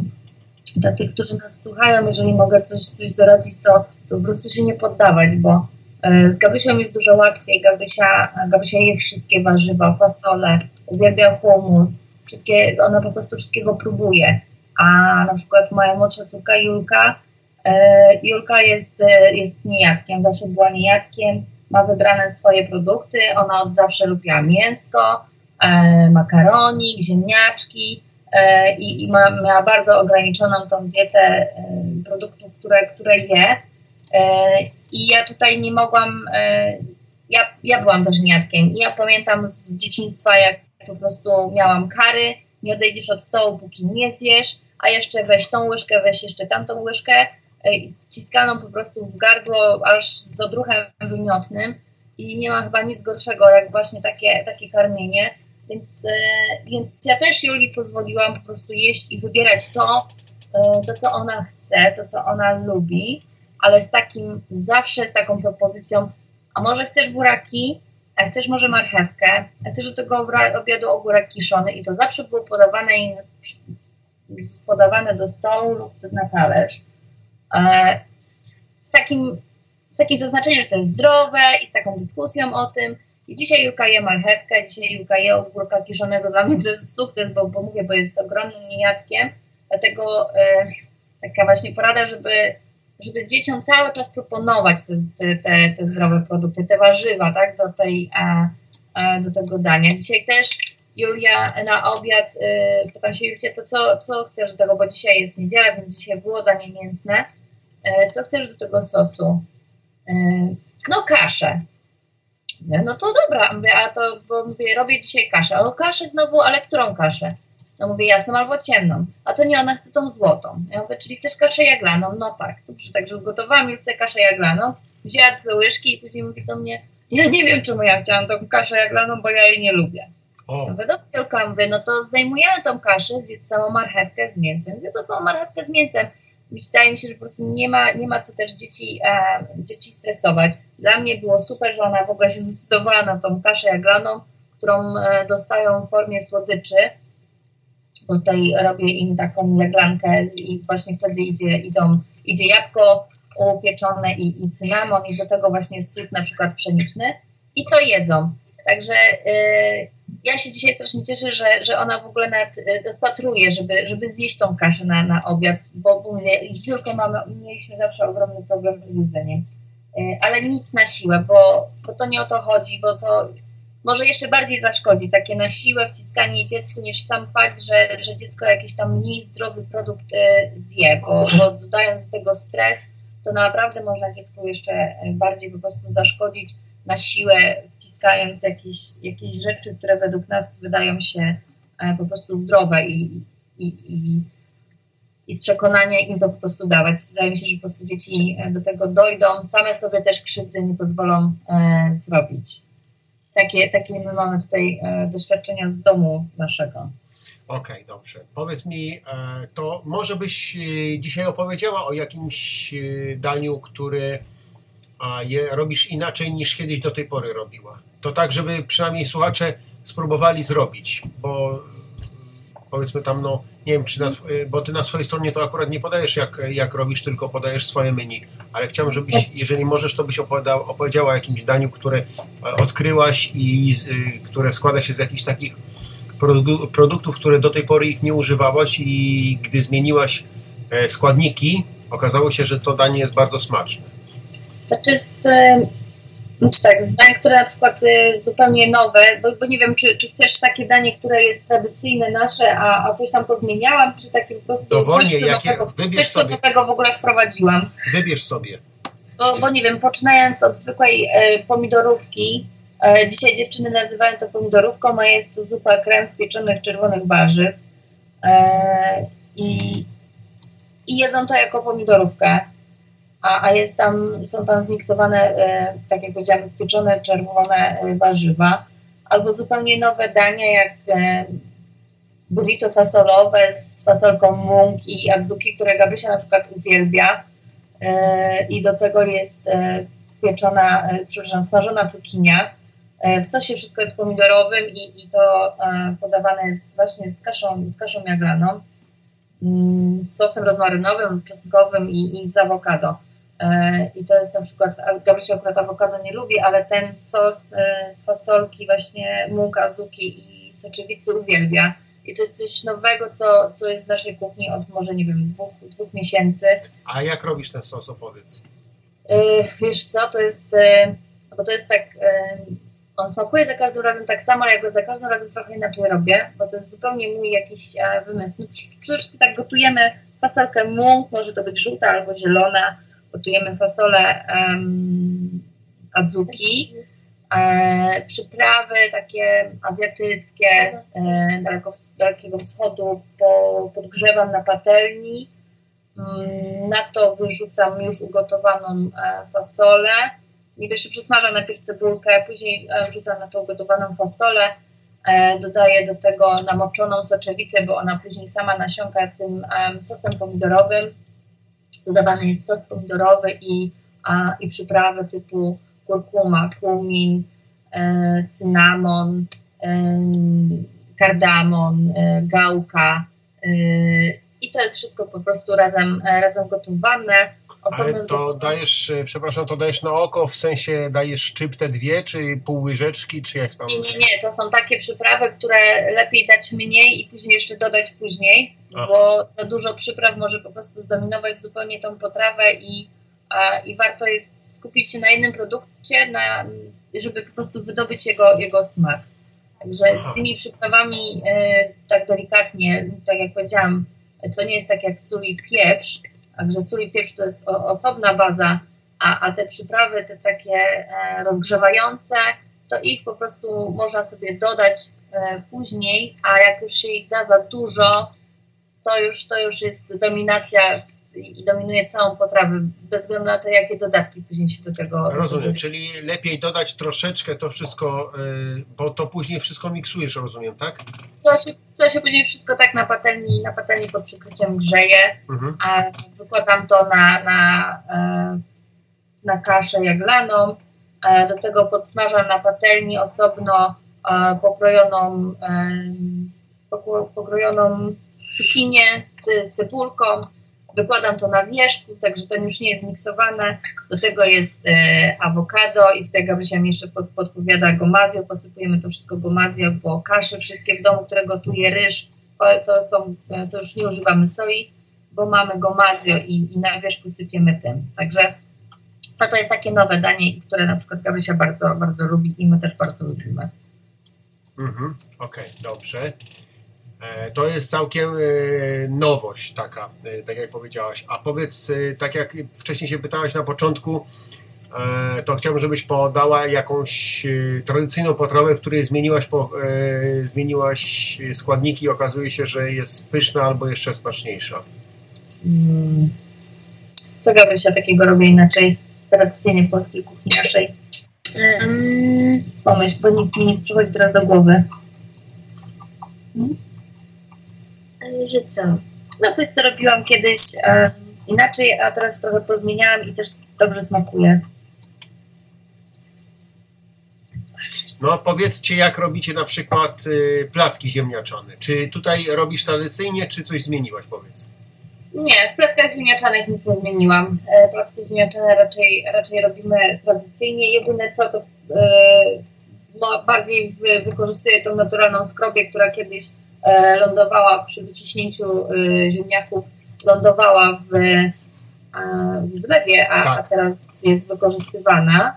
dla tych, którzy nas słuchają, jeżeli mogę coś, coś doradzić, to, to po prostu się nie poddawać, bo e, z Gabrysią jest dużo łatwiej. Gabrysia, Gabrysia je wszystkie warzywa, fasole, uwielbia humus, wszystkie, ona po prostu wszystkiego próbuje. A na przykład moja młodsza córka Julka, e, Julka jest, e, jest niejadkiem, zawsze była niejadkiem, ma wybrane swoje produkty, ona od zawsze lubiła mięsko, e, makaronik, ziemniaczki e, i, i ma, miała bardzo ograniczoną tą dietę e, produktów, które, które je. I ja tutaj nie mogłam, ja, ja byłam też niejadkiem i ja pamiętam z dzieciństwa, jak po prostu miałam kary, nie odejdziesz od stołu, póki nie zjesz, a jeszcze weź tą łyżkę, weź jeszcze tamtą łyżkę, e, wciskaną po prostu w gardło, aż z odruchem wymiotnym. i nie ma chyba nic gorszego jak właśnie takie, takie karmienie. Więc, e, więc ja też Julii pozwoliłam po prostu jeść i wybierać to, e, to, co ona chce, to, co ona lubi, ale z takim, zawsze z taką propozycją, a może chcesz buraki, a chcesz może marchewkę, a chcesz do tego obiadu ogórek kiszony i to zawsze było podawane, podawane do stołu lub na talerz. E, z takim, z takim zaznaczeniem, że to jest zdrowe i z taką dyskusją o tym. I dzisiaj Julka je marchewkę, dzisiaj Julka je ogórka kiszonego. Dla mnie to jest sukces, bo, bo mówię, bo jest ogromnym niejadkiem. Dlatego e, taka właśnie porada, żeby, żeby dzieciom cały czas proponować te, te, te, zdrowe produkty, te warzywa, tak, do, tej, e, e, do tego dania. Dzisiaj też Julia na obiad, y, pytam się Julia, to co, co chcesz do tego, bo dzisiaj jest niedziela, więc dzisiaj było danie mięsne. E, co chcesz do tego sosu? E, no kaszę. No to dobra, mówię, a to, bo mówię, robię dzisiaj kaszę. O kaszę znowu, ale którą kaszę? No mówię, jasną albo ciemną. A to nie, ona chce tą złotą. Ja mówię, czyli chcesz kaszę jaglaną? No tak. Dobrze, także ugotowałam Julce kaszę jaglaną. Wzięła dwie łyżki i później mówi do mnie, ja nie wiem, czemu ja chciałam tą kaszę jaglaną, bo ja jej nie lubię. O, Mówię, dobra, Julka, mówię, no to zdejmujemy tą kaszę, zjedz samą marchewkę z mięsem. Zjedz to samą marchewkę z mięsem. Wydaje mi się, że po prostu nie ma, nie ma co też dzieci, e, dzieci stresować. Dla mnie było super, że ona w ogóle się zdecydowała na tą kaszę jaglaną, którą e, dostają w formie słodyczy. Tutaj robię im taką jaglankę i właśnie wtedy idzie, idą, idzie jabłko upieczone i, i cynamon i do tego właśnie syp na przykład pszeniczny i to jedzą. Także y, ja się dzisiaj strasznie cieszę, że, że ona w ogóle nawet y, rozpatruje, żeby, żeby zjeść tą kaszę na, na obiad, bo mówię, z Julką mamy, mieliśmy zawsze ogromny problem z jedzeniem. Y, ale nic na siłę, bo, bo to nie o to chodzi, bo to może jeszcze bardziej zaszkodzi takie na siłę wciskanie dziecku niż sam fakt, że, że dziecko jakiś tam mniej zdrowy produkt y, zje, bo, bo dodając do tego stres, to naprawdę można dziecku jeszcze bardziej po prostu zaszkodzić na siłę, wciskając jakieś, jakieś rzeczy, które według nas wydają się e, po prostu zdrowe i, i, i, i z przekonania im to po prostu dawać. Wydaje mi się, że po prostu dzieci e, do tego dojdą, same sobie też krzywdy nie pozwolą e, zrobić. Takie, takie my mamy tutaj e, doświadczenia z domu naszego. okej, dobrze. Powiedz mi, e, to może byś dzisiaj opowiedziała o jakimś daniu, które a, je robisz inaczej niż kiedyś do tej pory robiła. To tak, żeby przynajmniej słuchacze spróbowali zrobić, bo powiedzmy tam, no nie wiem, czy na, e, bo ty na swojej stronie to akurat nie podajesz jak, jak robisz, tylko podajesz swoje menu, ale chciałem, żebyś, jeżeli możesz, to byś opowiadał, opowiedziała o jakimś daniu, które e, odkryłaś i z, y, które składa się z jakichś takich produ- produktów, które do tej pory ich nie używałaś i gdy zmieniłaś e, składniki, okazało się, że to danie jest bardzo smaczne. Znaczy, z, e, znaczy tak, z dań, które na przykład e, zupełnie nowe, bo, bo nie wiem, czy, czy chcesz takie danie, które jest tradycyjne nasze, a, a coś tam pozmieniałam, czy takie po prostu Dowolnie, coś, co jakie- nowego, wybierz coś, co sobie. nowego w ogóle wprowadziłam. Wybierz sobie. Bo, bo nie wiem, poczynając od zwykłej e, pomidorówki, e, dzisiaj dziewczyny nazywają to pomidorówką, a jest to zupa krem z pieczonych czerwonych warzyw e, i, i jedzą to jako pomidorówkę, a, a jest tam, są tam zmiksowane, e, tak jak powiedziałam, pieczone czerwone e, warzywa, albo zupełnie nowe dania jak e, burrito fasolowe z fasolką mung i azuki, które Gabrysia na przykład uwielbia. I do tego jest pieczona, przepraszam, smażona cukinia. W sosie wszystko jest pomidorowym i, i to podawane jest właśnie z kaszą, z kaszą jaglaną, mm, z sosem rozmarynowym, czosnkowym i, i z awokado. E, I to jest na przykład, Gabrysia akurat awokado nie lubi, ale ten sos e, z fasolki właśnie muk, azuki i soczewicy uwielbia. I to jest coś nowego, co, co jest w naszej kuchni od może, nie wiem, dwóch, dwóch miesięcy. A jak robisz ten sos, opowiedz. E, Wiesz co, to jest, bo to jest tak, on smakuje za każdym razem tak samo, ale ja go za każdym razem trochę inaczej robię, bo to jest zupełnie mój jakiś wymysł. Przede wszystkim tak gotujemy fasolkę mung, może to być żółta albo zielona, gotujemy fasolę um, adzuki, e, przyprawy takie azjatyckie, e, daleko, dalekiego wschodu po, podgrzewam na patelni, Mm, Na to wyrzucam już ugotowaną e, fasolę. Niby jeszcze przysmażam najpierw cebulkę, później e, wrzucam na tą gotowaną fasolę, e, dodaję do tego namoczoną soczewicę, bo ona później sama nasiąka tym em, sosem pomidorowym. Dodawany jest sos pomidorowy i, a, i przyprawy typu kurkuma, kumin, e, cynamon, em, kardamon, e, gałka e, i to jest wszystko po prostu razem, e, razem gotowane. Ale to dajesz, e, przepraszam, to dajesz na oko, w sensie dajesz szczyptę dwie, czy pół łyżeczki, czy jak tam? Nie, nie, nie, to są takie przyprawy, które lepiej dać mniej i później jeszcze dodać później, Aha. bo za dużo przypraw może po prostu zdominować zupełnie tą potrawę i, a, i warto jest skupić się na jednym produkcie, na, żeby po prostu wydobyć jego, jego smak. Także Aha. z tymi przyprawami e, tak delikatnie, tak jak powiedziałam, to nie jest tak jak sól i pieprz, także sól i pieprz to jest osobna baza, a, a te przyprawy, te takie e, rozgrzewające, to ich po prostu można sobie dodać e, później, a jak już się ich da za dużo, to już, to już jest dominacja i dominuje całą potrawę, bez względu na to, jakie dodatki później się do tego Rozumiem, czyli lepiej dodać troszeczkę to wszystko, y, bo to później wszystko miksujesz, rozumiem, tak? To się, to się później wszystko tak na patelni, na patelni pod przykryciem grzeje, Mhm. a wykładam to na, na, e, na kaszę jaglaną. E, Do tego podsmażam na patelni osobno e, pokrojoną, pokro- pokrojoną cukinię z, z cebulką. Wykładam to na wierzchu, także to już nie jest miksowane. Do tego jest e, awokado i tutaj Gabrysia mi jeszcze pod, podpowiada gomazją. Posypujemy to wszystko gomazją, bo kasze wszystkie w domu, które gotuje ryż, to, to, są, e, to już nie używamy soi, bo mamy gomazio i, i na wierzchu sypiemy tym. Także to, to jest takie nowe danie, które na przykład Gabrysia bardzo, bardzo lubi i my też bardzo lubimy. Mhm. Okej, dobrze. E, To jest całkiem e, nowość taka, e, tak jak powiedziałaś. A powiedz, tak jak wcześniej się pytałaś na początku, to chciałbym, żebyś podała jakąś tradycyjną potrawę, której zmieniłaś, po, zmieniłaś składniki i okazuje się, że jest pyszna albo jeszcze smaczniejsza. Mm. Co Gabrysia takiego robi inaczej z tradycyjnej polskiej kuchni naszej? Um, Pomyśl, bo nic mi nie przychodzi teraz do głowy. ale co? No coś, co robiłam kiedyś e, inaczej, a teraz trochę pozmieniałam i też dobrze smakuje. No powiedzcie, jak robicie na przykład y, placki ziemniaczane. Czy tutaj robisz tradycyjnie, czy coś zmieniłaś, powiedz? Nie, w plackach ziemniaczanych nic nie zmieniłam. E, Placki ziemniaczane raczej, raczej robimy tradycyjnie. Jedyne co to no, bardziej wy, wykorzystuję tą naturalną skrobię, która kiedyś lądowała przy wyciśnięciu e, ziemniaków, lądowała w, e, w zlewie, a, Tak. a teraz jest wykorzystywana.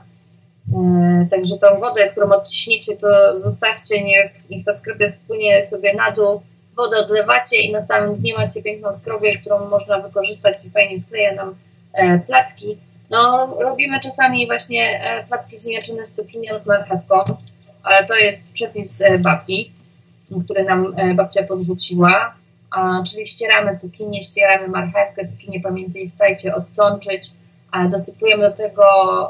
E, Także tą wodę, którą odciśniecie, to zostawcie, niech, niech ta skrobia spłynie sobie na dół, wodę odlewacie i na samym dnie macie piękną skrobię, którą można wykorzystać i fajnie skleja nam e, placki. No, robimy czasami właśnie e, placki ziemniaczane z cukinią, z marchewką, ale to jest przepis e, który nam e, babcia podrzuciła. A, czyli ścieramy cukinię, ścieramy marchewkę, cukinię pamiętajcie odsączyć, a dosypujemy do tego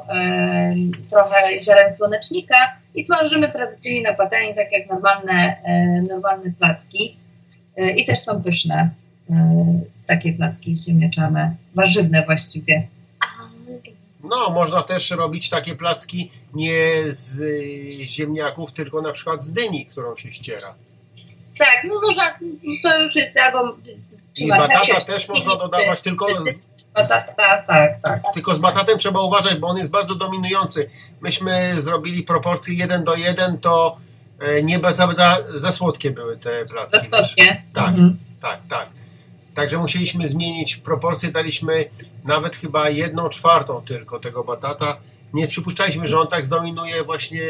e, trochę ziaren słonecznika i smażymy tradycyjnie na patelni, tak jak normalne, e, normalne placki. E, I też są pyszne e, takie placki ziemniaczane, warzywne właściwie. No, można też robić takie placki nie z y, ziemniaków, tylko na przykład z dyni, którą się ściera. Tak, no można, to już jest albo... czy I batata czy też można dodawać, czy- tylko czy- z, Batata, tak, tak. tylko z batatem trzeba uważać, bo on jest bardzo dominujący. Myśmy zrobili proporcje 1 do 1, to e, nie za, za, słodkie były te placki. Za słodkie. Tak. Mhm. Tak, tak. Także musieliśmy zmienić proporcje, daliśmy nawet chyba jedną czwartą tylko tego batata. Nie przypuszczaliśmy, że on tak zdominuje właśnie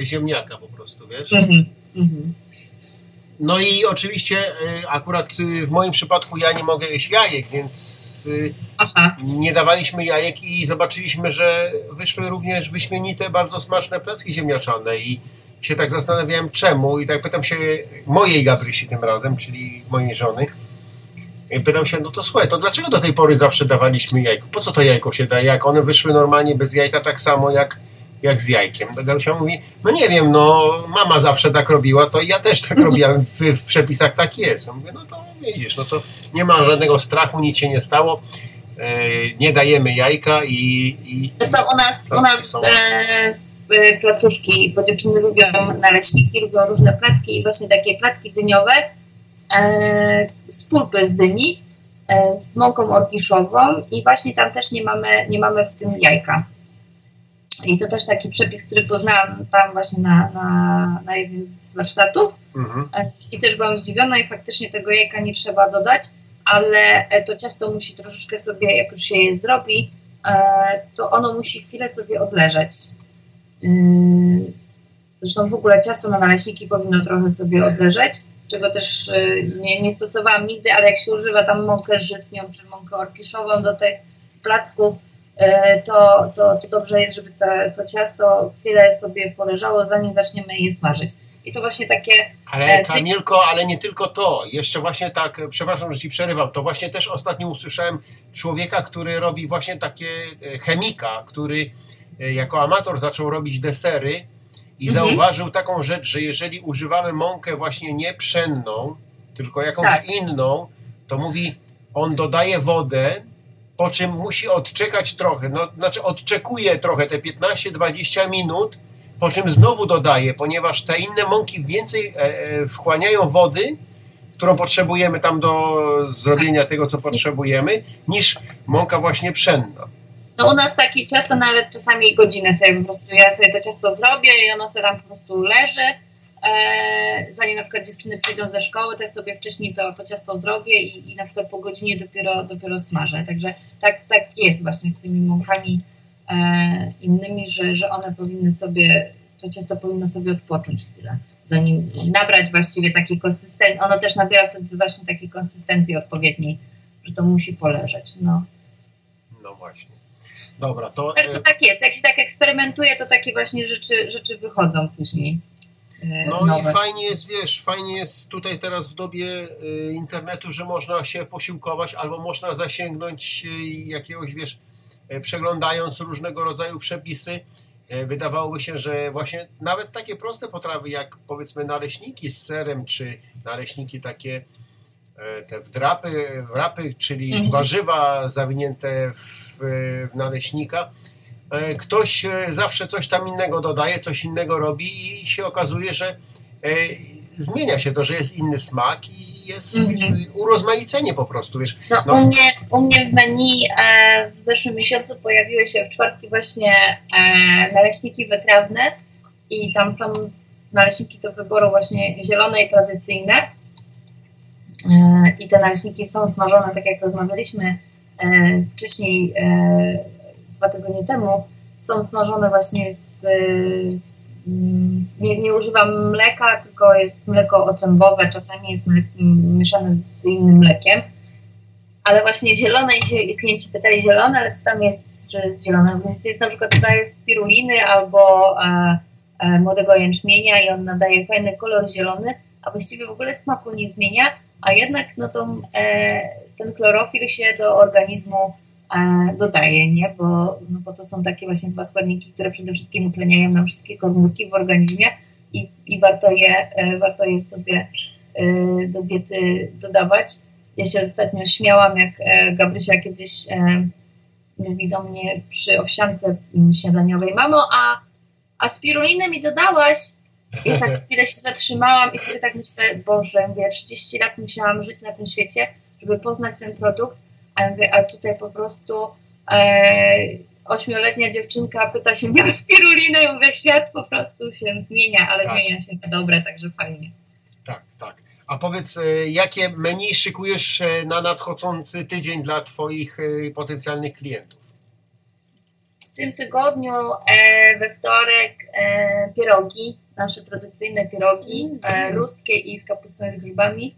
e, ziemniaka po prostu, wiesz? Mhm. Mhm. No i oczywiście e, akurat e, w moim przypadku ja nie mogę jeść jajek, więc e, Aha, nie dawaliśmy jajek i zobaczyliśmy, że wyszły również wyśmienite, bardzo smaczne placki ziemniaczane i się tak zastanawiałem czemu. I tak pytam się mojej Gabrysi tym razem, czyli mojej żony, I pytam się, no to słuchaj, to dlaczego do tej pory zawsze dawaliśmy jajko? Po co to jajko się daje, jak one wyszły normalnie bez jajka tak samo jak, jak z jajkiem? To mówi, no nie wiem, no mama zawsze tak robiła, to ja też tak robiłem, w, w przepisach tak jest. Ja mówię, no to widzisz, no to nie ma żadnego strachu, nic się nie stało, e, nie dajemy jajka i... i No to u nas, u nas są. e, e, placuszki, bo dziewczyny lubią naleśniki, lubią różne placki i właśnie takie placki dyniowe e, z pulpy z dyni, e, z mąką orkiszową i właśnie tam też nie mamy, nie mamy w tym jajka. I to też taki przepis, który poznałam tam właśnie na, na, na jednym z warsztatów. Mhm. E, I też byłam zdziwiona i faktycznie tego jajka nie trzeba dodać, ale e, to ciasto musi troszeczkę sobie, jak już się je zrobi, e, to ono musi chwilę sobie odleżeć. Ym, Zresztą w ogóle ciasto na naleśniki powinno trochę sobie odleżeć, czego też e, nie, nie stosowałam nigdy, ale jak się używa tam mąkę żytnią czy mąkę orkiszową do tych placków, e, to, to, to dobrze jest, żeby te, to ciasto chwilę sobie poleżało, zanim zaczniemy je smażyć. I to właśnie takie Ale E, Kamilko, ale nie tylko to. Jeszcze właśnie tak, e, przepraszam, że ci przerywam, to właśnie też ostatnio usłyszałem człowieka, który robi właśnie takie e, chemika, który e, jako amator zaczął robić desery i Mhm. zauważył taką rzecz, że jeżeli używamy mąkę właśnie nie pszenną, tylko jakąś Tak. inną, to mówi, on dodaje wodę, po czym musi odczekać trochę, no, znaczy odczekuje trochę te 15-20 minut, po czym znowu dodaje, ponieważ te inne mąki więcej e, e, wchłaniają wody, którą potrzebujemy tam do zrobienia tego, co potrzebujemy, niż mąka właśnie pszenna. No u nas takie ciasto nawet czasami godzinę sobie po prostu, ja sobie to ciasto zrobię i ono sobie tam po prostu leży. E, zanim na przykład dziewczyny przyjdą ze szkoły, to ja sobie wcześniej to, to ciasto zrobię i, i na przykład po godzinie dopiero, dopiero smażę. Także tak, tak jest właśnie z tymi mąkami e, innymi, że, że one powinny sobie, to ciasto powinno sobie odpocząć chwilę, zanim nabrać właściwie takiej konsystencji. Ono też nabiera wtedy właśnie takiej konsystencji odpowiedniej, że to musi poleżeć. No. No właśnie. Dobra, to... Ale to e, tak jest. Jak się tak eksperymentuje, to takie właśnie rzeczy, rzeczy wychodzą później. E, No nowe. i fajnie jest, wiesz, fajnie jest tutaj teraz w dobie y, internetu, że można się posiłkować albo można zasięgnąć y, jakiegoś, wiesz, przeglądając różnego rodzaju przepisy. Wydawałoby się, że właśnie nawet takie proste potrawy jak powiedzmy naleśniki z serem, czy naleśniki takie e, te wdrapy, wrapy, czyli Mhm. warzywa zawinięte w, w naleśnika, e, ktoś e, zawsze coś tam innego dodaje, coś innego robi i się okazuje, że e, zmienia się to, że jest inny smak i jest Mhm. e, urozmaicenie po prostu, wiesz. No, No. U, mnie, u mnie w menu e, w zeszłym miesiącu pojawiły się w czwartki właśnie e, naleśniki wytrawne i tam są naleśniki do wyboru właśnie zielone i tradycyjne. E, I te naleśniki są smażone, tak jak rozmawialiśmy e, wcześniej, e, dwa tygodnie temu, są smażone właśnie z, z nie, nie używam mleka, tylko jest mleko otrębowe, czasami jest mlek, mieszane z innym mlekiem. Ale właśnie zielone, i klienci pytali zielone, ale co tam jest, że jest zielone? Więc jest na przykład tutaj jest spiruliny albo e, e, młodego jęczmienia i on nadaje fajny kolor zielony, a właściwie w ogóle smaku nie zmienia, a jednak no to, e, ten chlorofil się do organizmu dodaje, nie? Bo, no bo to są takie właśnie dwa składniki, które przede wszystkim utleniają nam wszystkie komórki w organizmie i, i warto, je, e, warto je sobie e, do diety dodawać. Ja się ostatnio śmiałam, jak e, Gabrysia kiedyś e, mówi do mnie przy owsiance śniadaniowej, mamo, a, a spirulinę mi dodałaś? I tak chwilę się zatrzymałam i sobie tak myślę, Boże, mówię, 30 lat musiałam żyć na tym świecie, żeby poznać ten produkt, a mówię, a tutaj po prostu e, ośmioletnia dziewczynka pyta się mnie o spirulinę i mówię, świat po prostu się zmienia, ale Tak. zmienia się na dobre, także fajnie. Tak, tak. A powiedz, e, jakie menu szykujesz e, na nadchodzący tydzień dla Twoich potencjalnych klientów? W tym tygodniu we wtorek pierogi, nasze tradycyjne pierogi, e, ruskie i z kapustą i z grzybami.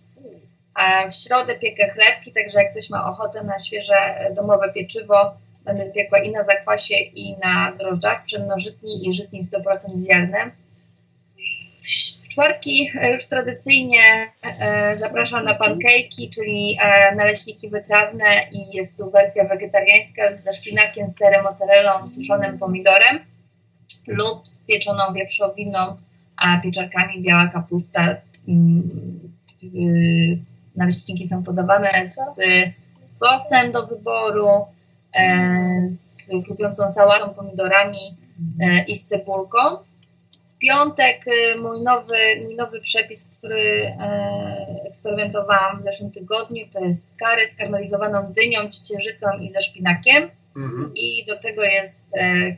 A w środę piekę chlebki, także jak ktoś ma ochotę na świeże e, domowe pieczywo, będę piekła i na zakwasie, i na drożdżach, pszennożytni i żytni 100% z. W, czwartki e, już tradycyjnie e, zapraszam na pancake'i, czyli e, naleśniki wytrawne i jest tu wersja wegetariańska ze szpinakiem, serem, mozzarellą, suszonym pomidorem lub z pieczoną wieprzowiną, a pieczarkami biała kapusta. Naleśniki są podawane z, z sosem do wyboru, e, z chrupiącą sałatą, pomidorami e, i z cebulką. W piątek e, mój nowy, mój nowy przepis, który eksperymentowałam w zeszłym tygodniu, to jest kary z karmelizowaną dynią, ciecierzycą i ze szpinakiem. Mhm. I do tego jest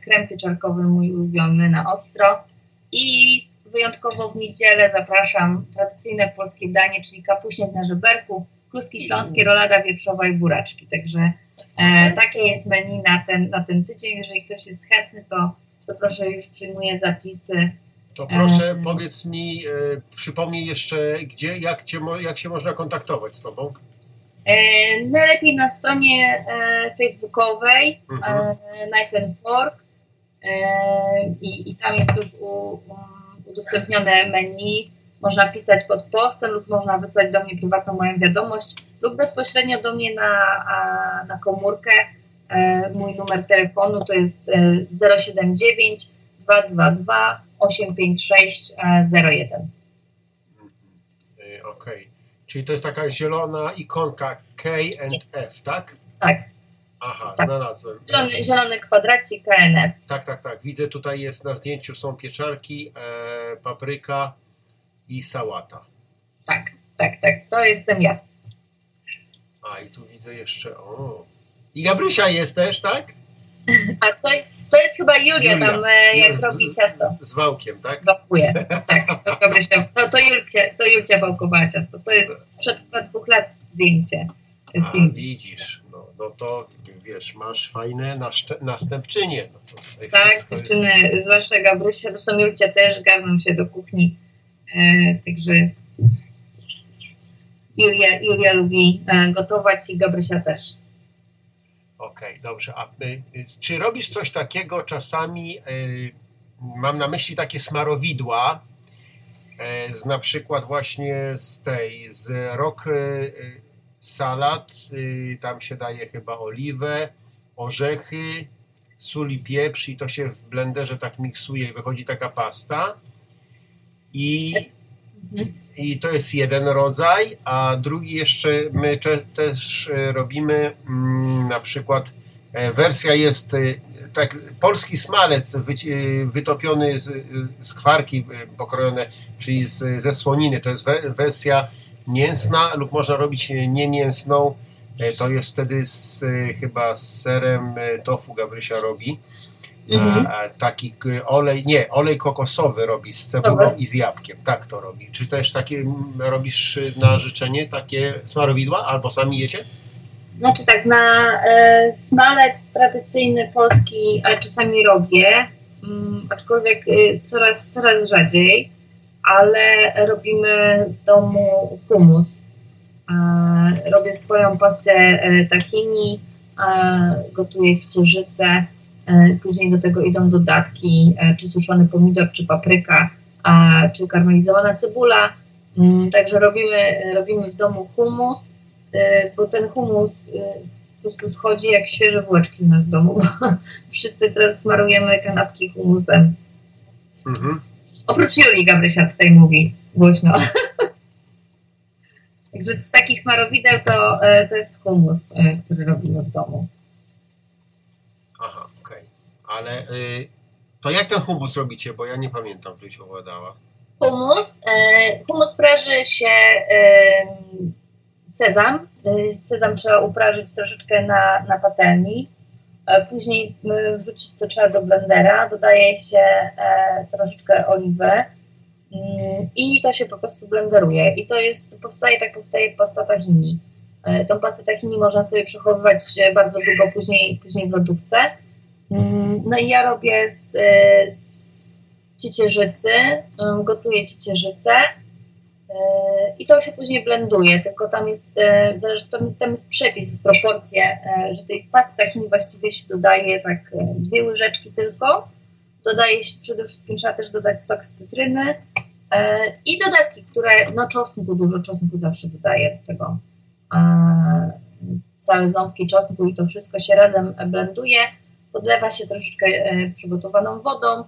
krem pieczarkowy mój ulubiony na ostro. I wyjątkowo w niedzielę zapraszam tradycyjne polskie danie, czyli kapuśniak na żeberku, kluski śląskie, rolada wieprzowa i buraczki. Także e, takie jest menu na ten, na ten tydzień. Jeżeli ktoś jest chętny, to, to proszę już przyjmuję zapisy. To proszę, Em. powiedz mi, e, przypomnij jeszcze, gdzie, jak, cię, jak się można kontaktować z Tobą? E, najlepiej na stronie e, facebookowej Mhm. e, Knife and Fork e, i, i tam jest już u, um, udostępnione menu. Można pisać pod postem lub można wysłać do mnie prywatną moją wiadomość lub bezpośrednio do mnie na, na komórkę. E, mój numer telefonu to jest e, 079 222 856 e, 01. E, Okej. Czyli to jest taka zielona ikonka K and F, tak? Tak, Aha, Tak. znalazłem. zielony, zielony kwadracik KNF. Tak, tak, tak. Widzę tutaj jest na zdjęciu są pieczarki, e, papryka i sałata. Tak, tak, tak, to jestem ja. A i tu widzę jeszcze. O. I Gabrysia jest też, tak? A to, to jest chyba Julia, Julia. tam, e, jak Z- robi ciasto. Z wałkiem, tak? Wałkuje. Tak, to, Gabrysia, to, to, Julcia, to Julcia wałkowała ciasto. To jest chyba dwóch lat zdjęcie. A, widzisz, no, to wiesz, masz fajne następczynie. No to Tak, wszystko jest- dziewczyny, zwłaszcza Gabrysia, zresztą Julcia też garną się do kuchni. E, także Julia, Julia lubi e, gotować i Gabrysia też. Okej, dobrze. A y, y, czy robisz coś takiego czasami, y, mam na myśli takie smarowidła, y, z na przykład właśnie z tej, z rok y, y, y, tam się daje chyba oliwę, orzechy, sól i pieprz i to się w blenderze tak miksuje i wychodzi taka pasta. I i to jest jeden rodzaj, a drugi jeszcze my też e, robimy mm, na przykład e, wersja jest e, tak polski smalec e, wytopiony z, z kwarki pokrojone, czyli z, ze słoniny. To jest we, wersja mięsna lub można robić e, niemięsną. E, To jest wtedy z, e, chyba z serem tofu Gabrysia robi. Mhm. A, a taki olej, nie, olej kokosowy robi z cebulą Dobra. i z jabłkiem. Tak to robi. Czy też takie robisz na życzenie takie smarowidła albo sami jecie? Znaczy tak, na e, smalec tradycyjny polski e, czasami robię, mm, aczkolwiek e, coraz, coraz rzadziej, ale robimy w domu humus. E, robię swoją pastę e, tahini, e, gotuję ciecierzycę, e, później do tego idą dodatki, czy suszony pomidor, czy papryka, czy karmelizowana cebula. Mm, Także robimy, robimy w domu humus bo ten humus po prostu schodzi jak świeże bułeczki u nas w domu, bo wszyscy teraz smarujemy kanapki humusem. Mhm. Oprócz Julii Gabrysia tutaj mówi głośno. Także z takich smarowideł to, e, to jest humus, e, który robimy w domu. Aha, okej. Ale y, to jak ten humus robicie? Bo ja nie pamiętam, tu się owładała. Humus. E, humus praży się sezam. Sezam trzeba uprażyć troszeczkę na, na patelni. E, później e, wrzucić to trzeba do blendera. Dodaje się e, troszeczkę oliwy. Mm, I to się po prostu blenderuje. I to jest, powstaje tak powstaje pasta tahini. Tą pastę tahini można sobie przechowywać bardzo długo później, później w lodówce. Mm, No i ja robię z, z ciecierzycy, ym, gotuję ciecierzycę i to się później blenduje, tylko tam jest, e, tam, jest przepis, proporcje, e, że tej pasty tahini właściwie się dodaje tak e, dwie łyżeczki tylko. Dodaje się, przede wszystkim trzeba też dodać sok z cytryny, E, I dodatki, które, no czosnku, dużo czosnku zawsze dodaję do tego. E, całe ząbki czosnku i to wszystko się razem blenduje. Podlewa się troszeczkę e, przygotowaną wodą,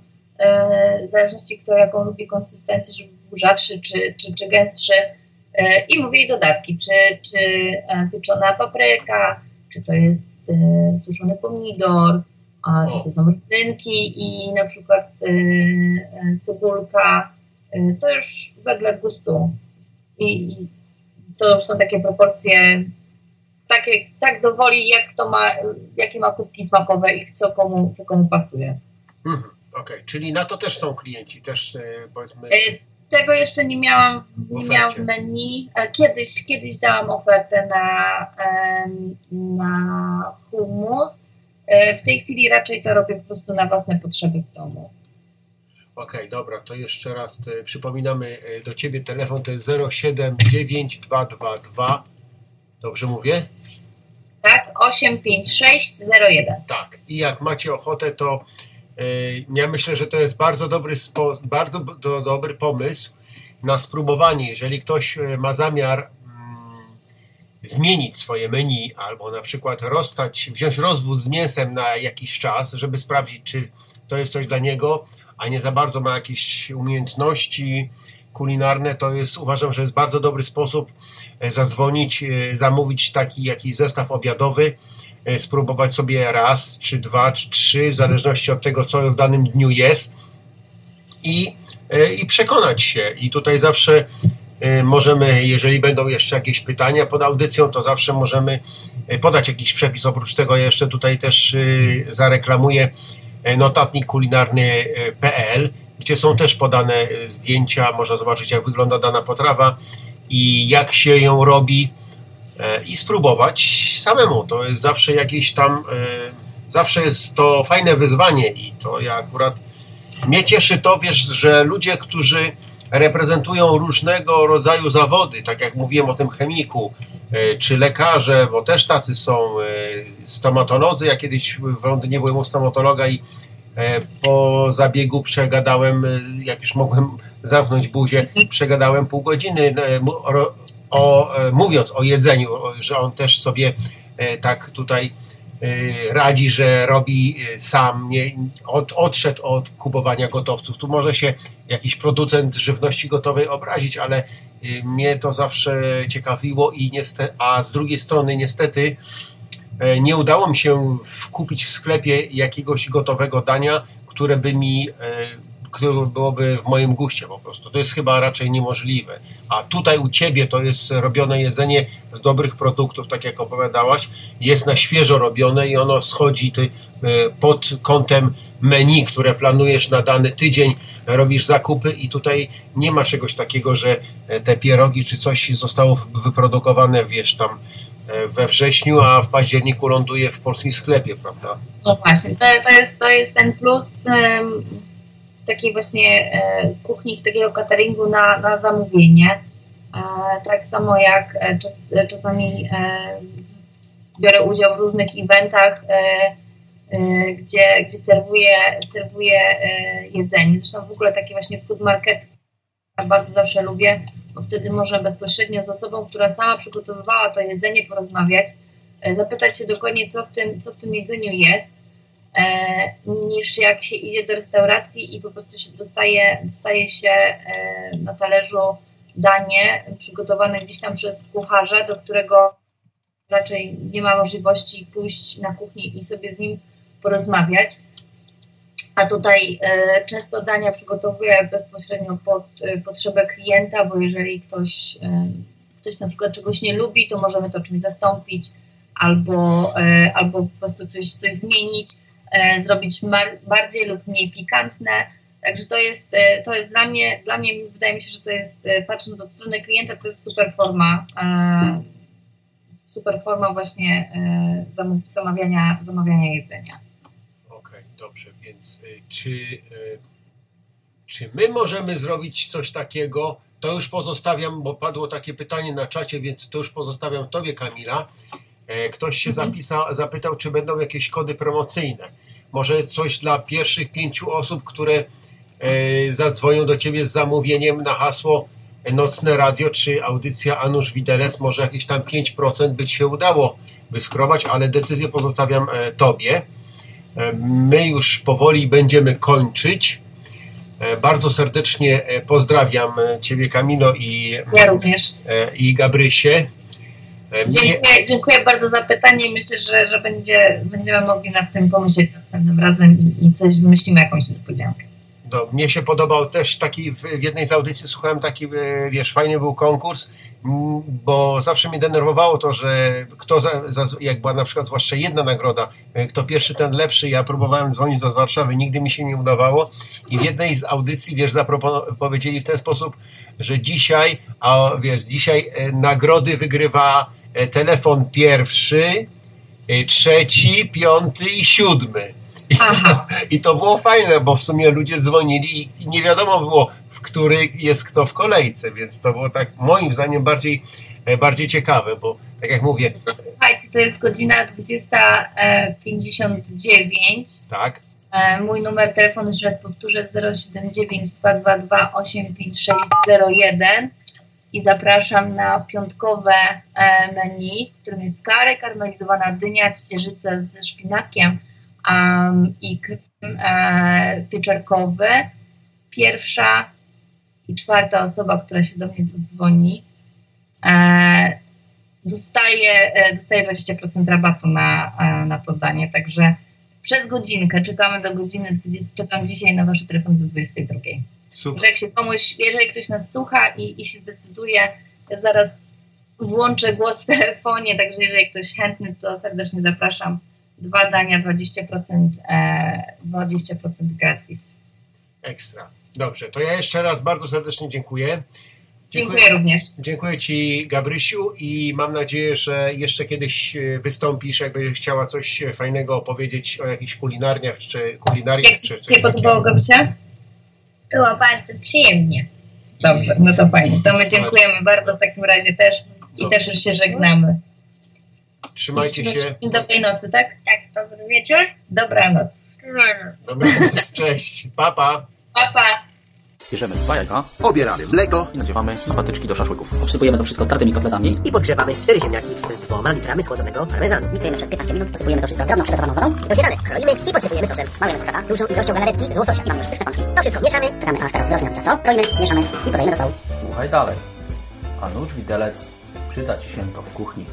w zależności kto jaką lubi konsystencję, żeby rzadszy czy, czy, czy gęstszy. I mówię i dodatki, czy, czy pieczona papryka, czy to jest suszony pomidor, czy to są rycynki i na przykład cebulka, to już wedle gustu. I, to już są takie proporcje takie, tak dowoli, jak to ma, jakie ma kubki smakowe i co komu, co komu pasuje. Mhm, Okej, okay. czyli na to też są klienci, też powiedzmy. Tego jeszcze nie miałam, nie miałam w menu. E, kiedyś, kiedyś dałam ofertę na, na hummus. E, w tej chwili raczej to robię po prostu na własne potrzeby w domu. Okej, okay, dobra, to jeszcze raz te, przypominamy e, do Ciebie telefon to jest 079222. Dobrze mówię? Tak, 85601. Tak, i jak macie ochotę, to ja myślę, że to jest bardzo dobry, spo, bardzo do, dobry pomysł na spróbowanie. Jeżeli ktoś e, ma zamiar mm, zmienić swoje menu albo na przykład rozstać, wziąć rozwód z mięsem na jakiś czas, żeby sprawdzić, czy to jest coś dla niego, a nie za bardzo ma jakieś umiejętności kulinarne, to jest uważam, że jest bardzo dobry sposób e, zadzwonić, e, zamówić taki jakiś zestaw obiadowy, spróbować sobie raz, czy dwa, czy trzy, w zależności od tego, co w danym dniu jest i, i przekonać się. I tutaj zawsze możemy, jeżeli będą jeszcze jakieś pytania pod audycją, to zawsze możemy podać jakiś przepis. Oprócz tego jeszcze tutaj też zareklamuję E, notatnik kulinarny.pl, gdzie są też podane e, zdjęcia, można zobaczyć jak wygląda dana potrawa i jak się ją robi e, i spróbować samemu. To jest zawsze jakieś tam, zawsze jest to fajne wyzwanie i to ja akurat mnie cieszy to, wiesz, że ludzie, którzy reprezentują różnego rodzaju zawody, tak jak mówiłem o tym chemiku, czy lekarze, bo też tacy są stomatolodzy. Ja kiedyś w Londynie byłem u stomatologa i e, po zabiegu przegadałem, e, jak już mogłem zamknąć buzię, przegadałem pół godziny e, o, mówiąc o jedzeniu, że on też sobie tak tutaj radzi, że robi sam, nie, od, odszedł od kupowania gotowców. Tu może się jakiś producent żywności gotowej obrazić, ale mnie to zawsze ciekawiło i niestety, a z drugiej strony niestety E, nie udało mi się kupić w sklepie jakiegoś gotowego dania, które by mi, e, które byłoby w moim guście po prostu. To jest chyba raczej niemożliwe. A tutaj u Ciebie to jest robione jedzenie z dobrych produktów, tak jak opowiadałaś, jest na świeżo robione i ono schodzi ty, e, pod kątem menu, które planujesz na dany tydzień, robisz zakupy i tutaj nie ma czegoś takiego, że te pierogi czy coś zostało wyprodukowane, wiesz, tam E, we wrześniu, a w październiku ląduje w polskim sklepie, prawda? No właśnie, to, to, jest, to jest ten plus takiej właśnie e, kuchni, takiego cateringu na, na zamówienie. E, tak samo jak e, czas, czasami biorę udział w różnych eventach, gdzie, gdzie serwuję, serwuję jedzenie. Zresztą w ogóle takie właśnie food market bardzo zawsze lubię, bo wtedy można bezpośrednio z osobą, która sama przygotowywała to jedzenie, porozmawiać, zapytać się dokładnie, co w tym, co w tym jedzeniu jest, niż jak się idzie do restauracji i po prostu się dostaje, dostaje się e, na talerzu danie przygotowane gdzieś tam przez kucharza, do którego raczej nie ma możliwości pójść na kuchnię i sobie z nim porozmawiać. A tutaj e, często dania przygotowuję bezpośrednio pod e, potrzebę klienta, bo jeżeli ktoś, e, ktoś na przykład czegoś nie lubi, to możemy to czymś zastąpić albo, albo po prostu coś, coś zmienić, zrobić bardziej lub mniej pikantne. Także to jest, to jest dla mnie, dla mnie wydaje mi się, że to jest, patrząc od strony klienta, to jest super forma, super forma właśnie zamawiania, zamawiania jedzenia. Dobrze, więc czy, czy my możemy zrobić coś takiego? To już pozostawiam, bo padło takie pytanie na czacie, więc to już pozostawiam Tobie, Kamila. E, ktoś się mhm. zapisa, zapytał, czy będą jakieś kody promocyjne. Może coś dla pierwszych pięciu osób, które e, zadzwonią do ciebie z zamówieniem na hasło Nocne Radio czy audycja Anusz Widelec. Może jakieś tam 5% by ci się udało wyskrobać, ale decyzję pozostawiam e, tobie. E, My już powoli będziemy kończyć. E, Bardzo serdecznie e, pozdrawiam e, Ciebie, Kamilo i, Ja również. e, i Gabrysie. E, Dziękuję, dziękuję bardzo za pytanie. I myślę, że, że będzie, będziemy mogli nad tym pomyśleć następnym razem i, i coś wymyślimy, jakąś niespodziankę. No, mnie się podobał też taki, w, w jednej z audycji słuchałem taki, e, wiesz, fajny był konkurs, bo zawsze mnie denerwowało to, że kto, za, za, jak była na przykład zwłaszcza jedna nagroda, e, kto pierwszy, ten lepszy, ja próbowałem dzwonić do Warszawy, nigdy mi się nie udawało. I w jednej z audycji, wiesz, powiedzieli w ten sposób, że dzisiaj, a wiesz, dzisiaj nagrody wygrywa telefon pierwszy, e, trzeci, piąty i siódmy. I to, I to było fajne, bo w sumie ludzie dzwonili i nie wiadomo było, w który jest kto w kolejce, więc to było tak moim zdaniem bardziej, e, bardziej ciekawe, bo tak jak mówię, To słuchajcie, to jest godzina 20.59. tak, E, Mój numer telefonu, jeszcze raz powtórzę, 079 222 85601 i zapraszam na piątkowe e, menu, w którym jest karę, karmelizowana dynia, ciecierzyca ze szpinakiem um, i krem e, pieczarkowy. Pierwsza i czwarta osoba, która się do mnie zadzwoni, e, dostaje, e, dostaje 20% rabatu na, e, na to danie, także przez godzinkę. Czekamy do godziny 20. Czekam dzisiaj na wasz telefon do 22. super. Że jak się komuś, jeżeli ktoś nas słucha i, i się zdecyduje, ja zaraz włączę głos w telefonie, także jeżeli ktoś chętny, to serdecznie zapraszam. Dwa dania, 20%, e, 20% gratis. Ekstra. Dobrze, to ja jeszcze raz bardzo serdecznie dziękuję. Dziękuję również. Dziękuję Ci, Gabrysiu, i mam nadzieję, że jeszcze kiedyś e, wystąpisz, jakbyś chciała coś fajnego opowiedzieć o jakichś kulinarniach, czy kulinariach, Jak Ci czy, się podobało, Gabcia? Było bardzo przyjemnie. Dobrze, no to fajnie. To my dziękujemy bardzo w takim razie też i też już się żegnamy. Trzymajcie się. I dobrej nocy, tak? Tak, dobry wieczór. Dobranoc. Dobranoc, cześć. Papa. Pa, pa. Bierzemy dwa jajka Obieramy mleko, i nadziewamy na patyczki do szaszłyków. Obsypujemy to wszystko tartymi kotletami. I podgrzewamy cztery ziemniaki z dwoma litrami schłodzonego parmezanu. Miksujemy przez 15 minut, posypujemy to wszystko drobno przygotowaną wodą. Do śniadania kroimy i podsypujemy sosem. Smalujemy kurczaka. Dużą ilością galaretki z łososia. I mamy już pyszne pączki. To wszystko mieszamy. Czekamy aż teraz wyrośnie nam ciasto. Kroimy, mieszamy i podajemy do sołu. Słuchaj dalej. Anusz Widelec przyda Ci się to w kuchni.